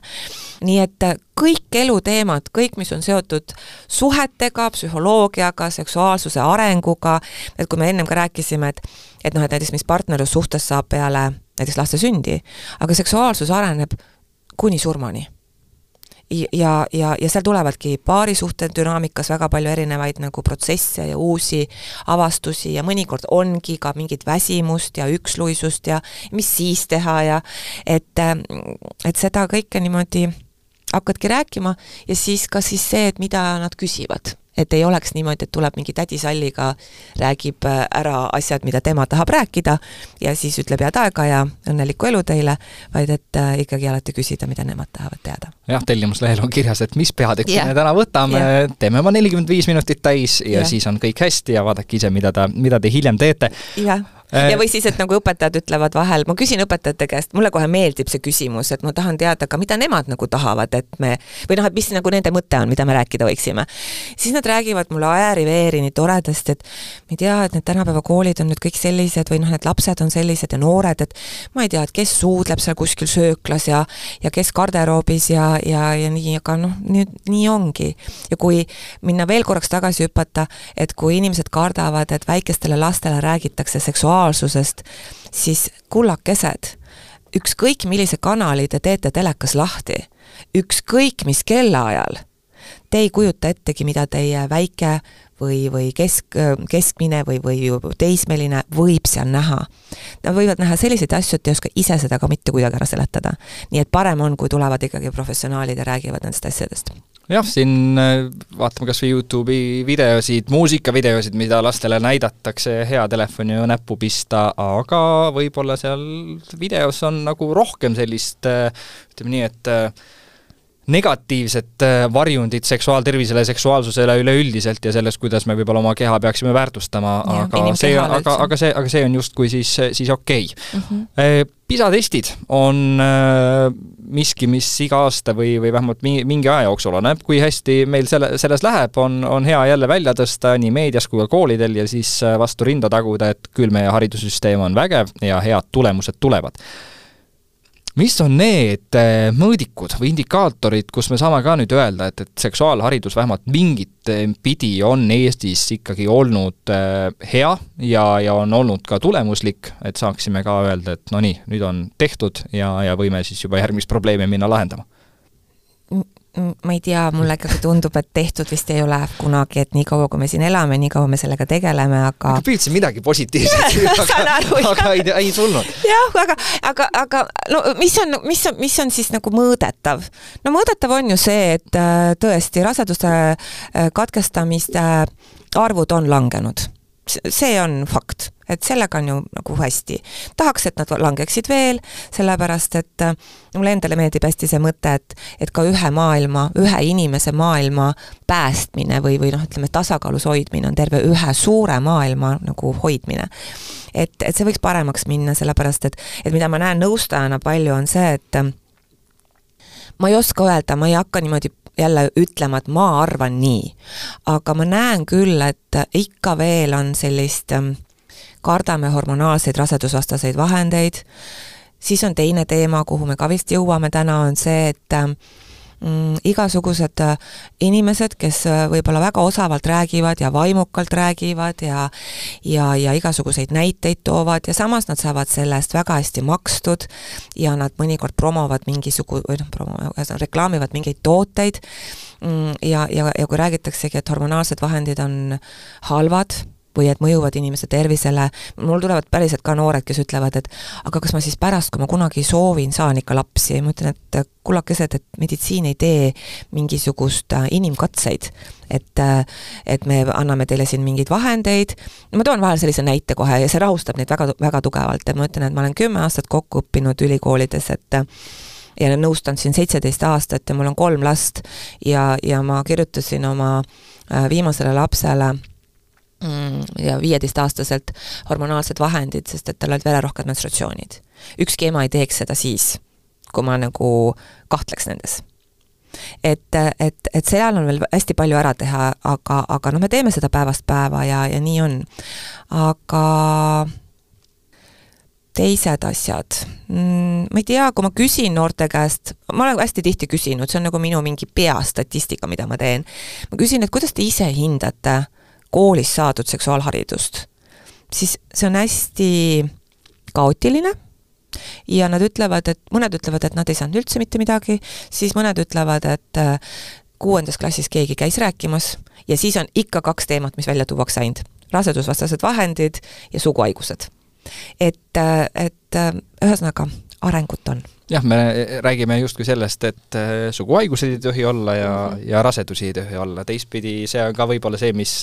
nii et kõik eluteemad, kõik, mis on seotud suhetega, psühholoogiaga, seksuaalsuse arenguga, et kui me ennem ka rääkisime, et et noh, et näiteks mis partnerlussuhtes saab peale näiteks laste sündi, aga seksuaalsus areneb kuni surmani ja, ja, ja seal tulevadki paarisuhte dünaamikas väga palju erinevaid nagu protsesse ja uusi avastusi ja mõnikord ongi ka mingit väsimust ja üksluisust ja mis siis teha ja et, et seda kõike niimoodi hakkadki rääkima ja siis ka siis see, et mida nad küsivad et ei oleks niimoodi, et tuleb mingi tädi Salliga, räägib äh, ära asjad, mida tema tahab rääkida ja siis ütleb head aega ja õnnelikku elu teile, vaid et äh, ikkagi alati küsida, mida nemad tahavad teada. jah, tellimuslehel on kirjas, et mis peatükki yeah. me täna võtame yeah., teeme oma nelikümmend viis minutit täis ja yeah. siis on kõik hästi ja vaadake ise, mida ta, mida te hiljem teete. Äh, ja või siis, et nagu õpetajad ütlevad vahel, ma küsin õpetajate käest, mulle kohe meeldib see küsimus, et ma tahan teada ka, mida nemad nagu tahavad, et me, või noh, et mis nagu nende mõte on, mida me rääkida võiksime. siis nad räägivad mulle ääri-veeri nii toredasti, et ma ei tea, et need tänapäeva koolid on nüüd kõik sellised või noh, need lapsed on sellised ja noored, et ma ei tea, et kes suudleb seal kuskil sööklas ja ja kes garderoobis ja, ja, ja nii, aga noh, nüüd nii ongi. ja kui minna veel korraks tagasi hüpata, et kui inimesed kardavad, et väikestele lastele räägitakse seksuaalselt seksuaalsusest, siis kullakesed, ükskõik millise kanali te teete telekas lahti, ükskõik mis kellaajal, te ei kujuta ettegi, mida teie väike või, või kesk, keskmine või, või teismeline võib seal näha. Nad võivad näha selliseid asju, et ei oska ise seda ka mitte kuidagi ära seletada. nii et parem on, kui tulevad ikkagi professionaalid ja räägivad nendest asjadest jah, siin äh, vaatame kas või Youtube'i videosid, muusikavideosid, mida lastele näidatakse, hea telefoni näppu pista, aga võib-olla seal videos on nagu rohkem sellist äh, ütleme nii, et äh, negatiivset varjundit seksuaaltervisele seksuaalsusele üleüldiselt ja sellest, kuidas me võib-olla oma keha peaksime väärtustama, aga see, aga, aga see, aga see on justkui siis, siis okei okay. mm. -hmm. PISA testid on miski, mis iga aasta või, või vähemalt mingi, mingi aja jooksul oleneb, kui hästi meil selle, selles läheb, on, on hea jälle välja tõsta nii meedias kui ka koolidel ja siis äh, vastu rinda taguda, et küll meie haridussüsteem on vägev ja head tulemused tulevad mis on need äh, mõõdikud või indikaatorid, kus me saame ka nüüd öelda, et, et seksuaalharidus vähemalt mingit äh, pidi on Eestis ikkagi olnud äh, hea ja, ja on olnud ka tulemuslik, et saaksime ka öelda, et no nii, nüüd on tehtud ja, ja võime siis juba järgmist probleemi minna lahendama? Ma ei tea, mulle ikkagi tundub, et tehtud vist ei ole kunagi, et niikaua, kui me siin elame, niikaua me sellega tegeleme, aga püüdsin midagi positiivset *laughs* aga, aga ei, ei tulnud. jah, aga, aga, aga no mis on, mis on, mis on siis nagu mõõdetav? no mõõdetav on ju see, et äh, tõesti raseduste äh, katkestamiste arvud on langenud see on fakt, et sellega on ju nagu hästi. tahaks, et nad langeksid veel, sellepärast et äh, mulle endale meeldib hästi see mõte, et et ka ühe maailma, ühe inimese maailma päästmine või, või noh, ütleme tasakaalus hoidmine on terve ühe suure maailma nagu hoidmine. et, et see võiks paremaks minna, sellepärast et, et mida ma näen nõustajana palju, on see, et äh, ma ei oska öelda, ma ei hakka niimoodi jälle ütlema, et ma arvan nii. aga ma näen küll, et ikka veel on sellist, ähm, kardame hormonaalseid rasedusvastaseid vahendeid, siis on teine teema, kuhu me ka vist jõuame täna, on see, et mm, igasugused äh, inimesed, kes äh, võib-olla väga osavalt räägivad ja vaimukalt räägivad ja ja, ja igasuguseid näiteid toovad ja samas nad saavad selle eest väga hästi makstud ja nad mõnikord promovad mingisugu-, või noh, promo-, ühesõnaga reklaamivad mingeid tooteid. Mm, ja, ja, ja kui räägitaksegi, et hormonaalsed vahendid on halvad, või et mõjuvad inimese tervisele, mul tulevad päriselt ka noored, kes ütlevad, et aga kas ma siis pärast, kui ma kunagi soovin, saan ikka lapsi, ma ütlen, et kullakesed, et meditsiin ei tee mingisugust äh, inimkatseid. et, äh, et me anname teile siin mingeid vahendeid, ma toon vahel sellise näite kohe ja see rahustab neid väga, väga tugevalt, et ma ütlen, et ma olen kümme aastat kokku õppinud ülikoolides, et ja nõustanud siin seitseteist aastat ja mul on kolm last. Ja, ja ma kirjutasin oma äh, viimasele lapsele ja viieteistaastaselt hormonaalsed vahendid, sest et tal olid vererohked menstratsioonid. ükski ema ei teeks seda siis, kui ma nagu kahtleks nendes. et, et, et seal on veel hästi palju ära teha, aga, aga noh, me teeme seda päevast päeva ja, ja nii on. aga teised asjad mm,, ma ei tea, kui ma küsin noorte käest, ma olen hästi tihti küsinud, see on nagu minu mingi peastatistika, mida ma teen, ma küsin, et kuidas te ise hindate koolis saadud seksuaalharidust, siis see on hästi kaootiline ja nad ütlevad, et mõned ütlevad, et nad ei saanud üldse mitte midagi, siis mõned ütlevad, et äh, kuuendas klassis keegi käis rääkimas ja siis on ikka kaks teemat, mis välja tuuakse ainult. rasedusvastased vahendid ja suguhaigused et, et ühesõnaga, arengut on jah, me räägime justkui sellest, et äh, suguhaigused ei tohi olla ja mm, -hmm. ja rasedusi ei tohi olla, teistpidi see on ka võib-olla see, mis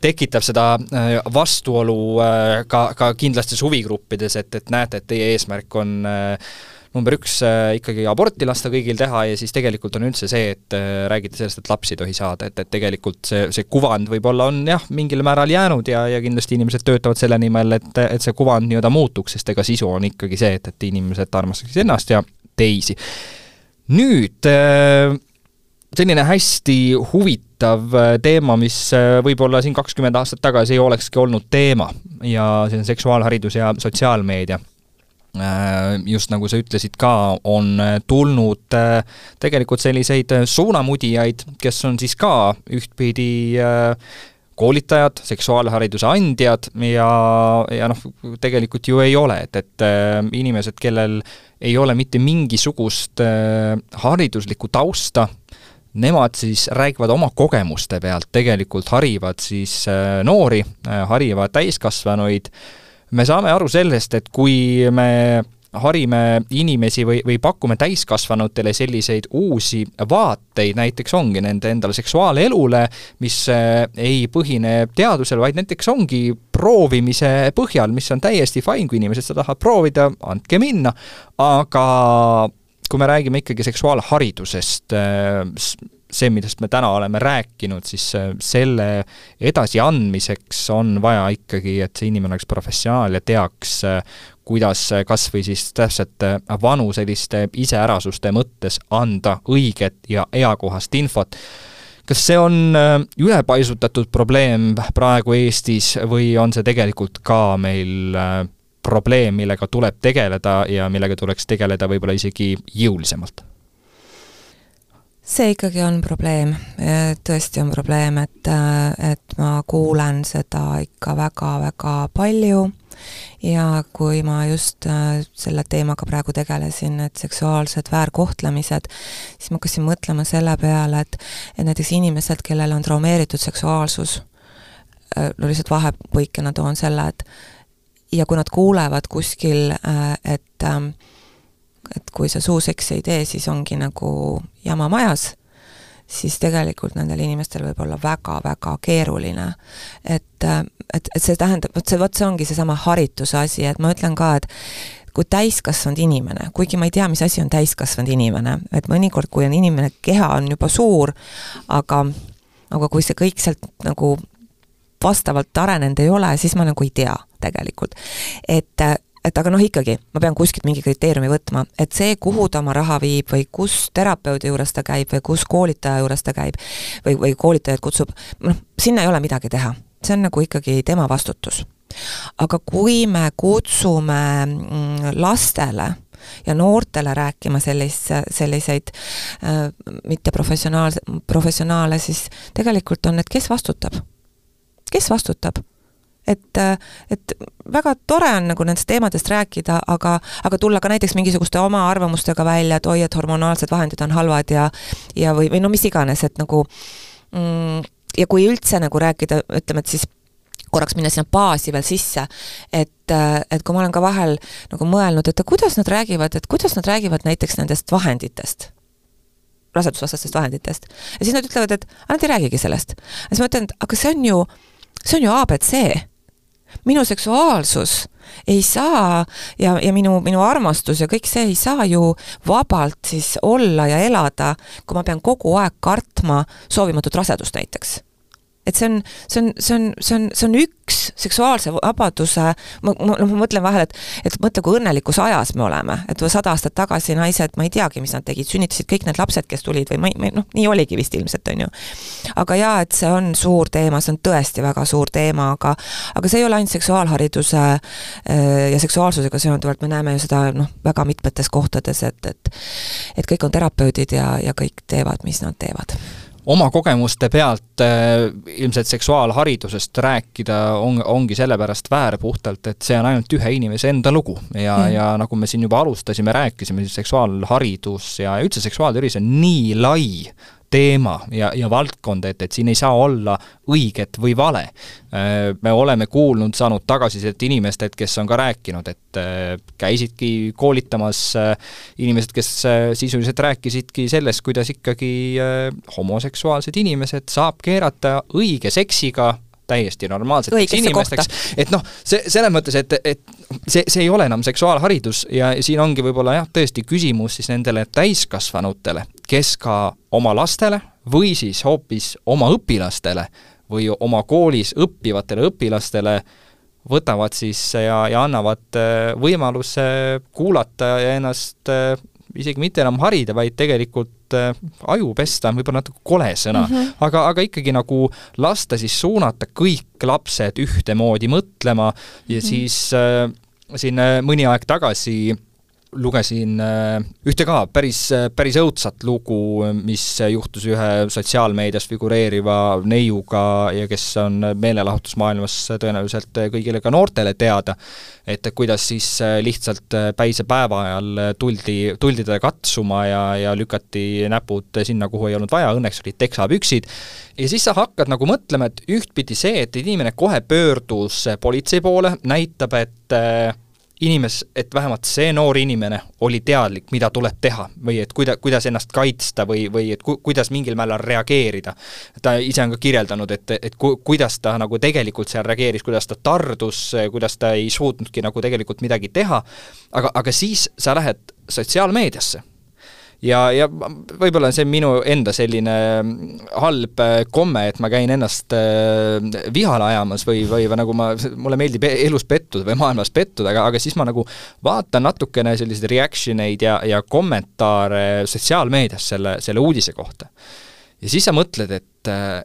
tekitab seda äh, vastuolu äh, ka, ka kindlastes huvigruppides, et, et näete, et teie eesmärk on äh, number üks äh, ikkagi aborti lasta kõigil teha ja siis tegelikult on üldse see, et äh, räägite sellest, et lapsi ei tohi saada, et, et tegelikult see, see kuvand võib-olla on jah, mingil määral jäänud ja, ja kindlasti inimesed töötavad selle nimel, et, et see kuvand nii-öelda muutuks, sest ega sisu on ikkagi see, et, et inimesed armastaksid ennast ja teisi. nüüd äh, selline hästi huvitav teema, mis võib-olla siin kakskümmend aastat tagasi ei olekski olnud teema ja see on seksuaalharidus ja sotsiaalmeedia just nagu sa ütlesid ka, on äh, tulnud äh, tegelikult selliseid suunamudijaid, kes on siis ka ühtpidi koolitajad, seksuaalhariduse andjad ja, ja noh, tegelikult ju ei ole, et, et inimesed, kellel ei ole mitte mingisugust hariduslikku tausta, nemad siis räägivad oma kogemuste pealt, tegelikult harivad siis noori, harivad täiskasvanuid äh, me saame aru sellest, et kui me harime inimesi või, või pakume täiskasvanutele selliseid uusi vaateid, näiteks ongi nende endale seksuaalelule, mis äh, ei põhine teadusel, vaid näiteks ongi proovimise põhjal, mis on täiesti fine, kui inimesed seda tahavad proovida, andke minna, aga kui me räägime ikkagi seksuaalharidusest, äh, see, millest me täna oleme rääkinud, siis äh, selle edasiandmiseks on vaja ikkagi, et see inimene oleks professionaal ja teaks, äh, kuidas äh, kas või siis täpselt vanu selliste iseärasuste mõttes anda õiget ja eakohast infot. kas see on ülepaisutatud probleem praegu Eestis või on see tegelikult ka meil probleem, millega tuleb tegeleda ja millega tuleks tegeleda võib-olla isegi jõulisemalt? See ikkagi on probleem, tõesti on probleem, et, et ma kuulen seda ikka väga-väga palju. Ja kui ma just äh, selle teemaga praegu tegelesin, et seksuaalsed väärkohtlemised, siis ma hakkasin mõtlema selle peale, et et näiteks inimesed, kellel on traumeeritud seksuaalsus, äh, no lihtsalt vahepõikena toon selle, et ja kui nad kuulevad kuskil, äh, et ähm, et kui sa suuseksi ei tee, siis ongi nagu jama majas, siis tegelikult nendel inimestel võib olla väga-väga keeruline. et, et, et see tähendab, vot see, vot see ongi seesama harituse asi, et ma ütlen ka, et kui täiskasvanud inimene, kuigi ma ei tea, mis asi on täiskasvanud inimene, et mõnikord, kui on inimene, keha on juba suur, aga aga kui see kõik sealt nagu vastavalt arenenud ei ole, siis ma nagu ei tea tegelikult. et et aga noh, ikkagi, ma pean kuskilt mingi kriteeriumi võtma, et see, kuhu ta oma raha viib või kus terapeudi juures ta käib või kus koolitaja juures ta käib või, või koolitajat kutsub, noh, sinna ei ole midagi teha. see on nagu ikkagi tema vastutus. aga kui me kutsume mm, lastele ja noortele rääkima sellist, selliseid äh, mitte professionaalse, professionaale, siis tegelikult on, et kes vastutab? kes vastutab? Et, et väga tore on nagu nendest teemadest rääkida, aga, aga tulla ka näiteks mingisuguste oma arvamustega välja, et oi, et hormonaalsed vahendid on halvad ja ja või, või no mis iganes, et nagu mm, ja kui üldse nagu rääkida, ütleme, et siis korraks minna sinna baasi veel sisse, et, et kui ma olen ka vahel nagu mõelnud, et kuidas nad räägivad, et kuidas nad räägivad näiteks nendest vahenditest, rasedusvastastest vahenditest. ja siis nad ütlevad, et nad ei räägigi sellest. ja siis ma ütlen, et aga see on ju, see on ju abc minu seksuaalsus ei saa ja, ja minu, minu armastus ja kõik see ei saa ju vabalt siis olla ja elada, kui ma pean kogu aeg kartma soovimatut rasedust näiteks. Et see on, see on, see on, see on, see on üks seksuaalse vabaduse, ma, ma, noh, ma mõtlen vahel, et et mõtle, kui õnnelikus ajas me oleme, et sada aastat tagasi naised, ma ei teagi, mis nad tegid, sünnitasid kõik need lapsed, kes tulid või ma ei, noh, nii oligi vist ilmselt, on ju. aga jaa, et see on suur teema, see on tõesti väga suur teema, aga aga see ei ole ainult seksuaalhariduse äh, ja seksuaalsusega seonduvalt, me näeme ju seda noh, väga mitmetes kohtades, et, et et kõik on terapeudid ja, ja kõik teevad, mis nad teevad oma kogemuste pealt äh, ilmselt seksuaalharidusest rääkida on, ongi sellepärast väär puhtalt, et see on ainult ühe inimese enda lugu ja mm., ja nagu me siin juba alustasime, rääkisime, siis seksuaalharidus ja üldse seksuaaltervis on nii lai teema ja, ja valdkond, et, et siin ei saa olla õiget või vale. Äh, me oleme kuulnud, saanud tagasisidet inimestelt, kes on ka rääkinud, et äh, käisidki koolitamas äh, inimesed, kes sisuliselt rääkisidki sellest, kuidas ikkagi homoseksuaalsed inimesed saab keerata õige seksiga täiesti normaalseteks inimesteks, et noh, see, selles mõttes, et, et see, see ei ole enam seksuaalharidus ja siin ongi võib-olla jah, tõesti küsimus siis nendele täiskasvanutele, kes ka oma lastele või siis hoopis oma õpilastele või oma koolis õppivatele õpilastele võtavad siis ja, ja annavad äh, võimaluse kuulata ja ennast äh, isegi mitte enam harida, vaid tegelikult äh, aju pesta on võib-olla natuke kole sõna mm, -hmm. aga, aga ikkagi nagu lasta siis suunata kõik lapsed ühtemoodi mõtlema ja mm -hmm. siis äh, siin äh, mõni aeg tagasi lugesin äh, ühte ka päris, päris õudsat lugu, mis juhtus ühe sotsiaalmeedias figureeriva neiuga ja kes on meelelahutusmaailmas tõenäoliselt kõigile ka noortele teada, et kuidas siis lihtsalt päisepäeva ajal tuldi, tuldi teda katsuma ja, ja lükati näpud sinna, kuhu ei olnud vaja, õnneks olid teksapüksid, ja siis sa hakkad nagu mõtlema, et ühtpidi see, et inimene kohe pöördus politsei poole, näitab, et inimes-, et vähemalt see noor inimene oli teadlik, mida tuleb teha või et kuida-, kuidas ennast kaitsta või, või et ku-, kuidas mingil määral reageerida. ta ise on ka kirjeldanud, et, et ku-, kuidas ta nagu tegelikult seal reageeris, kuidas ta tardus, kuidas ta ei suutnudki nagu tegelikult midagi teha, aga, aga siis sa lähed sotsiaalmeediasse ja, ja võib-olla see on minu enda selline halb äh, komme, et ma käin ennast äh, vihale ajamas või, või nagu ma, mulle meeldib e-, elus pettuda või maailmas pettuda, aga, aga siis ma nagu vaatan natukene selliseid reaction eid ja, ja kommentaare sotsiaalmeedias selle, selle uudise kohta. ja siis sa mõtled, et äh,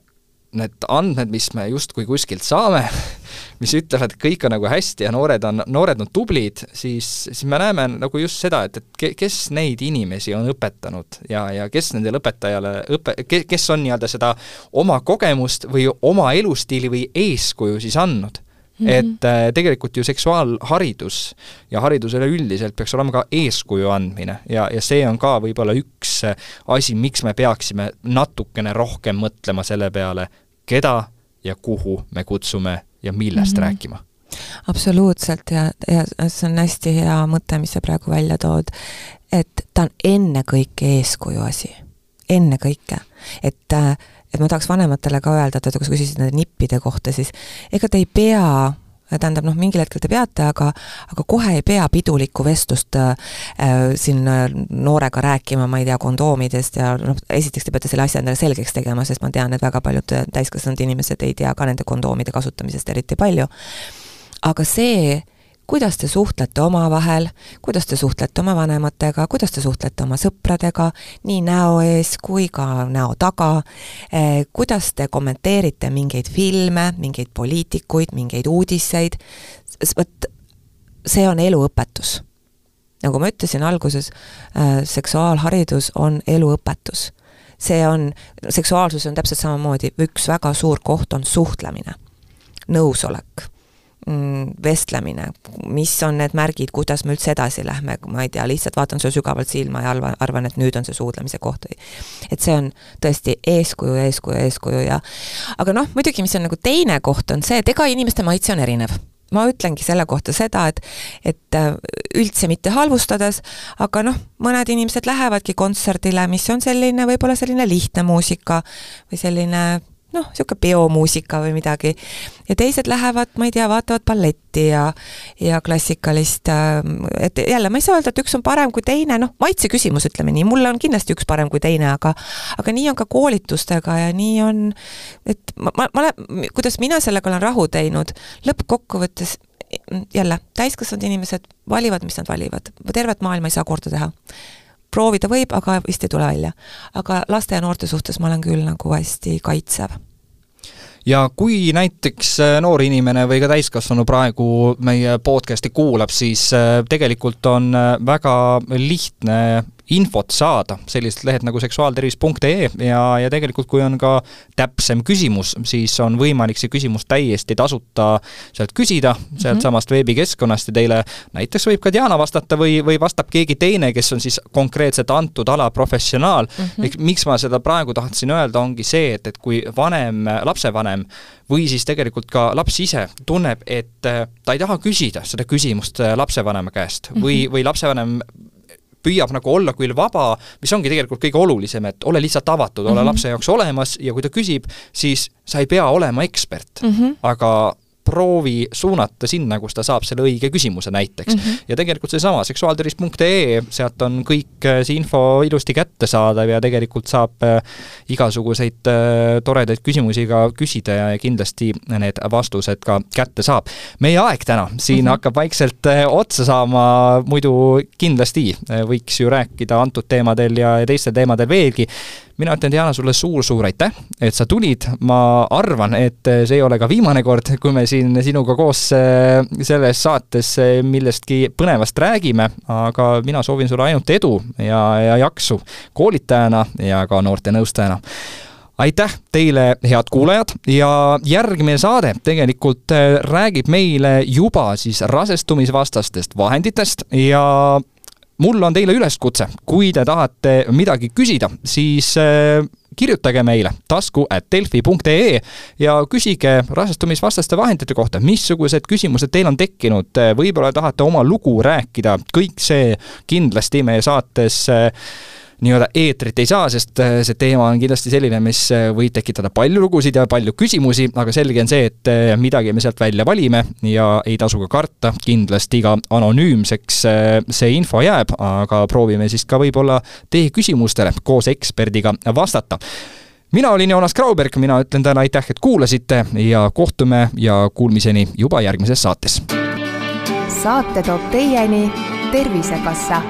need andmed, mis me justkui kuskilt saame *laughs* mis ütlevad, et kõik on nagu hästi ja noored on, noored on tublid, siis, siis me näeme nagu just seda, et, et kes neid inimesi on õpetanud ja, ja kes nendele õpetajale õpe-, kes on nii-öelda seda oma kogemust või oma elustiili või eeskuju siis andnud Mm -hmm. et äh, tegelikult ju seksuaalharidus ja haridus üleüldiselt peaks olema ka eeskuju andmine ja, ja see on ka võib-olla üks äh, asi, miks me peaksime natukene rohkem mõtlema selle peale, keda ja kuhu me kutsume ja millest mm -hmm. rääkima absoluutselt ja, ja see on hästi hea mõte, mis sa praegu välja tood, et ta on ennekõike eeskuju asi, ennekõike. et, et ma tahaks vanematele ka öelda, et kui sa küsisid nende nippide kohta, siis ega te ei pea tähendab noh, mingil hetkel te peate, aga aga kohe ei pea pidulikku vestlust äh, siin äh, noorega rääkima, ma ei tea, kondoomidest ja noh, esiteks te peate selle asja endale selgeks tegema, sest ma tean, et väga paljud täiskasvanud inimesed ei tea ka nende kondoomide kasutamisest eriti palju. aga see, kuidas te suhtlete omavahel, kuidas te suhtlete oma vanematega, kuidas te suhtlete oma sõpradega, nii näo ees kui ka näo taga. Eh,, kuidas te kommenteerite mingeid filme, mingeid poliitikuid, mingeid uudiseid, vot see on eluõpetus. nagu ma ütlesin alguses eh,, seksuaalharidus on eluõpetus. see on, seksuaalsus on täpselt samamoodi, üks väga suur koht on suhtlemine, nõusolek vestlemine, mis on need märgid, kuidas me üldse edasi lähme, ma ei tea, lihtsalt vaatan sulle sügavalt silma ja arvan, arvan, et nüüd on see suudlemise koht. või et see on tõesti eeskuju, eeskuju, eeskuju ja aga noh, muidugi, mis on nagu teine koht, on see, et ega inimeste maitse on erinev. ma ütlengi selle kohta seda, et et äh, üldse mitte halvustades, aga noh, mõned inimesed lähevadki kontserdile, mis on selline, võib-olla selline lihtne muusika või selline noh, niisugune peomuusika või midagi. ja teised lähevad, ma ei tea, vaatavad balletti ja ja klassikalist, ähm, et jälle, ma ei saa öelda, et üks on parem kui teine, noh, maitse küsimus, ütleme nii, mulle on kindlasti üks parem kui teine, aga aga nii on ka koolitustega ja nii on, et ma, ma, ma olen, kuidas mina sellega olen rahu teinud, lõppkokkuvõttes jälle, täiskasvanud inimesed valivad, mis nad valivad, tervet maailma ei saa korda teha proovida võib, aga vist ei tule välja. aga laste ja noorte suhtes ma olen küll nagu hästi kaitsev ja kui näiteks äh, noor inimene või ka täiskasvanu praegu meie podcast'i kuulab, siis äh, tegelikult on äh, väga lihtne infot saada, sellised lehed nagu seksuaaltervis.ee ja, ja tegelikult kui on ka täpsem küsimus, siis on võimalik see küsimus täiesti tasuta sealt küsida, sealtsamast mm -hmm. veebikeskkonnast ja teile näiteks võib ka Diana vastata või, või vastab keegi teine, kes on siis konkreetselt antud ala professionaal mm. -hmm. miks ma seda praegu tahtsin öelda, ongi see, et, et kui vanem, lapsevanem või siis tegelikult ka laps ise tunneb, et ta ei taha küsida seda küsimust lapsevanema käest või, või lapsevanem püüab nagu olla küll vaba, mis ongi tegelikult kõige olulisem, et ole lihtsalt avatud, ole mm -hmm. lapse jaoks olemas ja kui ta küsib, siis sa ei pea olema ekspert mm, -hmm. aga proovi suunata sinna, kus ta saab selle õige küsimuse näiteks mm. -hmm. ja tegelikult seesama seksuaaltervis.ee, sealt on kõik äh, see info ilusti kättesaadav ja tegelikult saab äh, igasuguseid äh, toredaid küsimusi ka küsida ja kindlasti need vastused ka kätte saab. meie aeg täna siin mm -hmm. hakkab vaikselt otsa saama, muidu kindlasti võiks ju rääkida antud teemadel ja teistel teemadel veelgi mina ütlen, Diana, sulle suur-suur aitäh, et sa tulid, ma arvan, et see ei ole ka viimane kord, kui me siin sinuga koos äh, selles saates äh, millestki põnevast räägime, aga mina soovin sulle ainult edu ja, ja jaksu koolitajana ja ka noortenõustajana aitäh teile, head kuulajad, ja järgmine saade tegelikult räägib meile juba siis rasestumisvastastest vahenditest ja mul on teile üleskutse, kui te tahate midagi küsida, siis äh, kirjutage meile tasku at delfi.ee ja küsige rasestumisvastaste vahendite kohta, missugused küsimused teil on tekkinud, võib-olla tahate oma lugu rääkida, kõik see kindlasti meie saates äh, nii-öelda eetrit ei saa, sest äh, see teema on kindlasti selline, mis äh, võib tekitada palju lugusid ja palju küsimusi, aga selge on see, et äh, midagi me sealt välja valime ja ei tasu ka karta, kindlasti ka anonüümseks see info jääb, aga proovime siis ka võib-olla teie küsimustele koos eksperdiga vastata. Mina olin Joonas Grauberg, mina ütlen täna aitäh, et kuulasite ja kohtume ja kuulmiseni juba järgmises saates. saate toob teieni Tervisekassa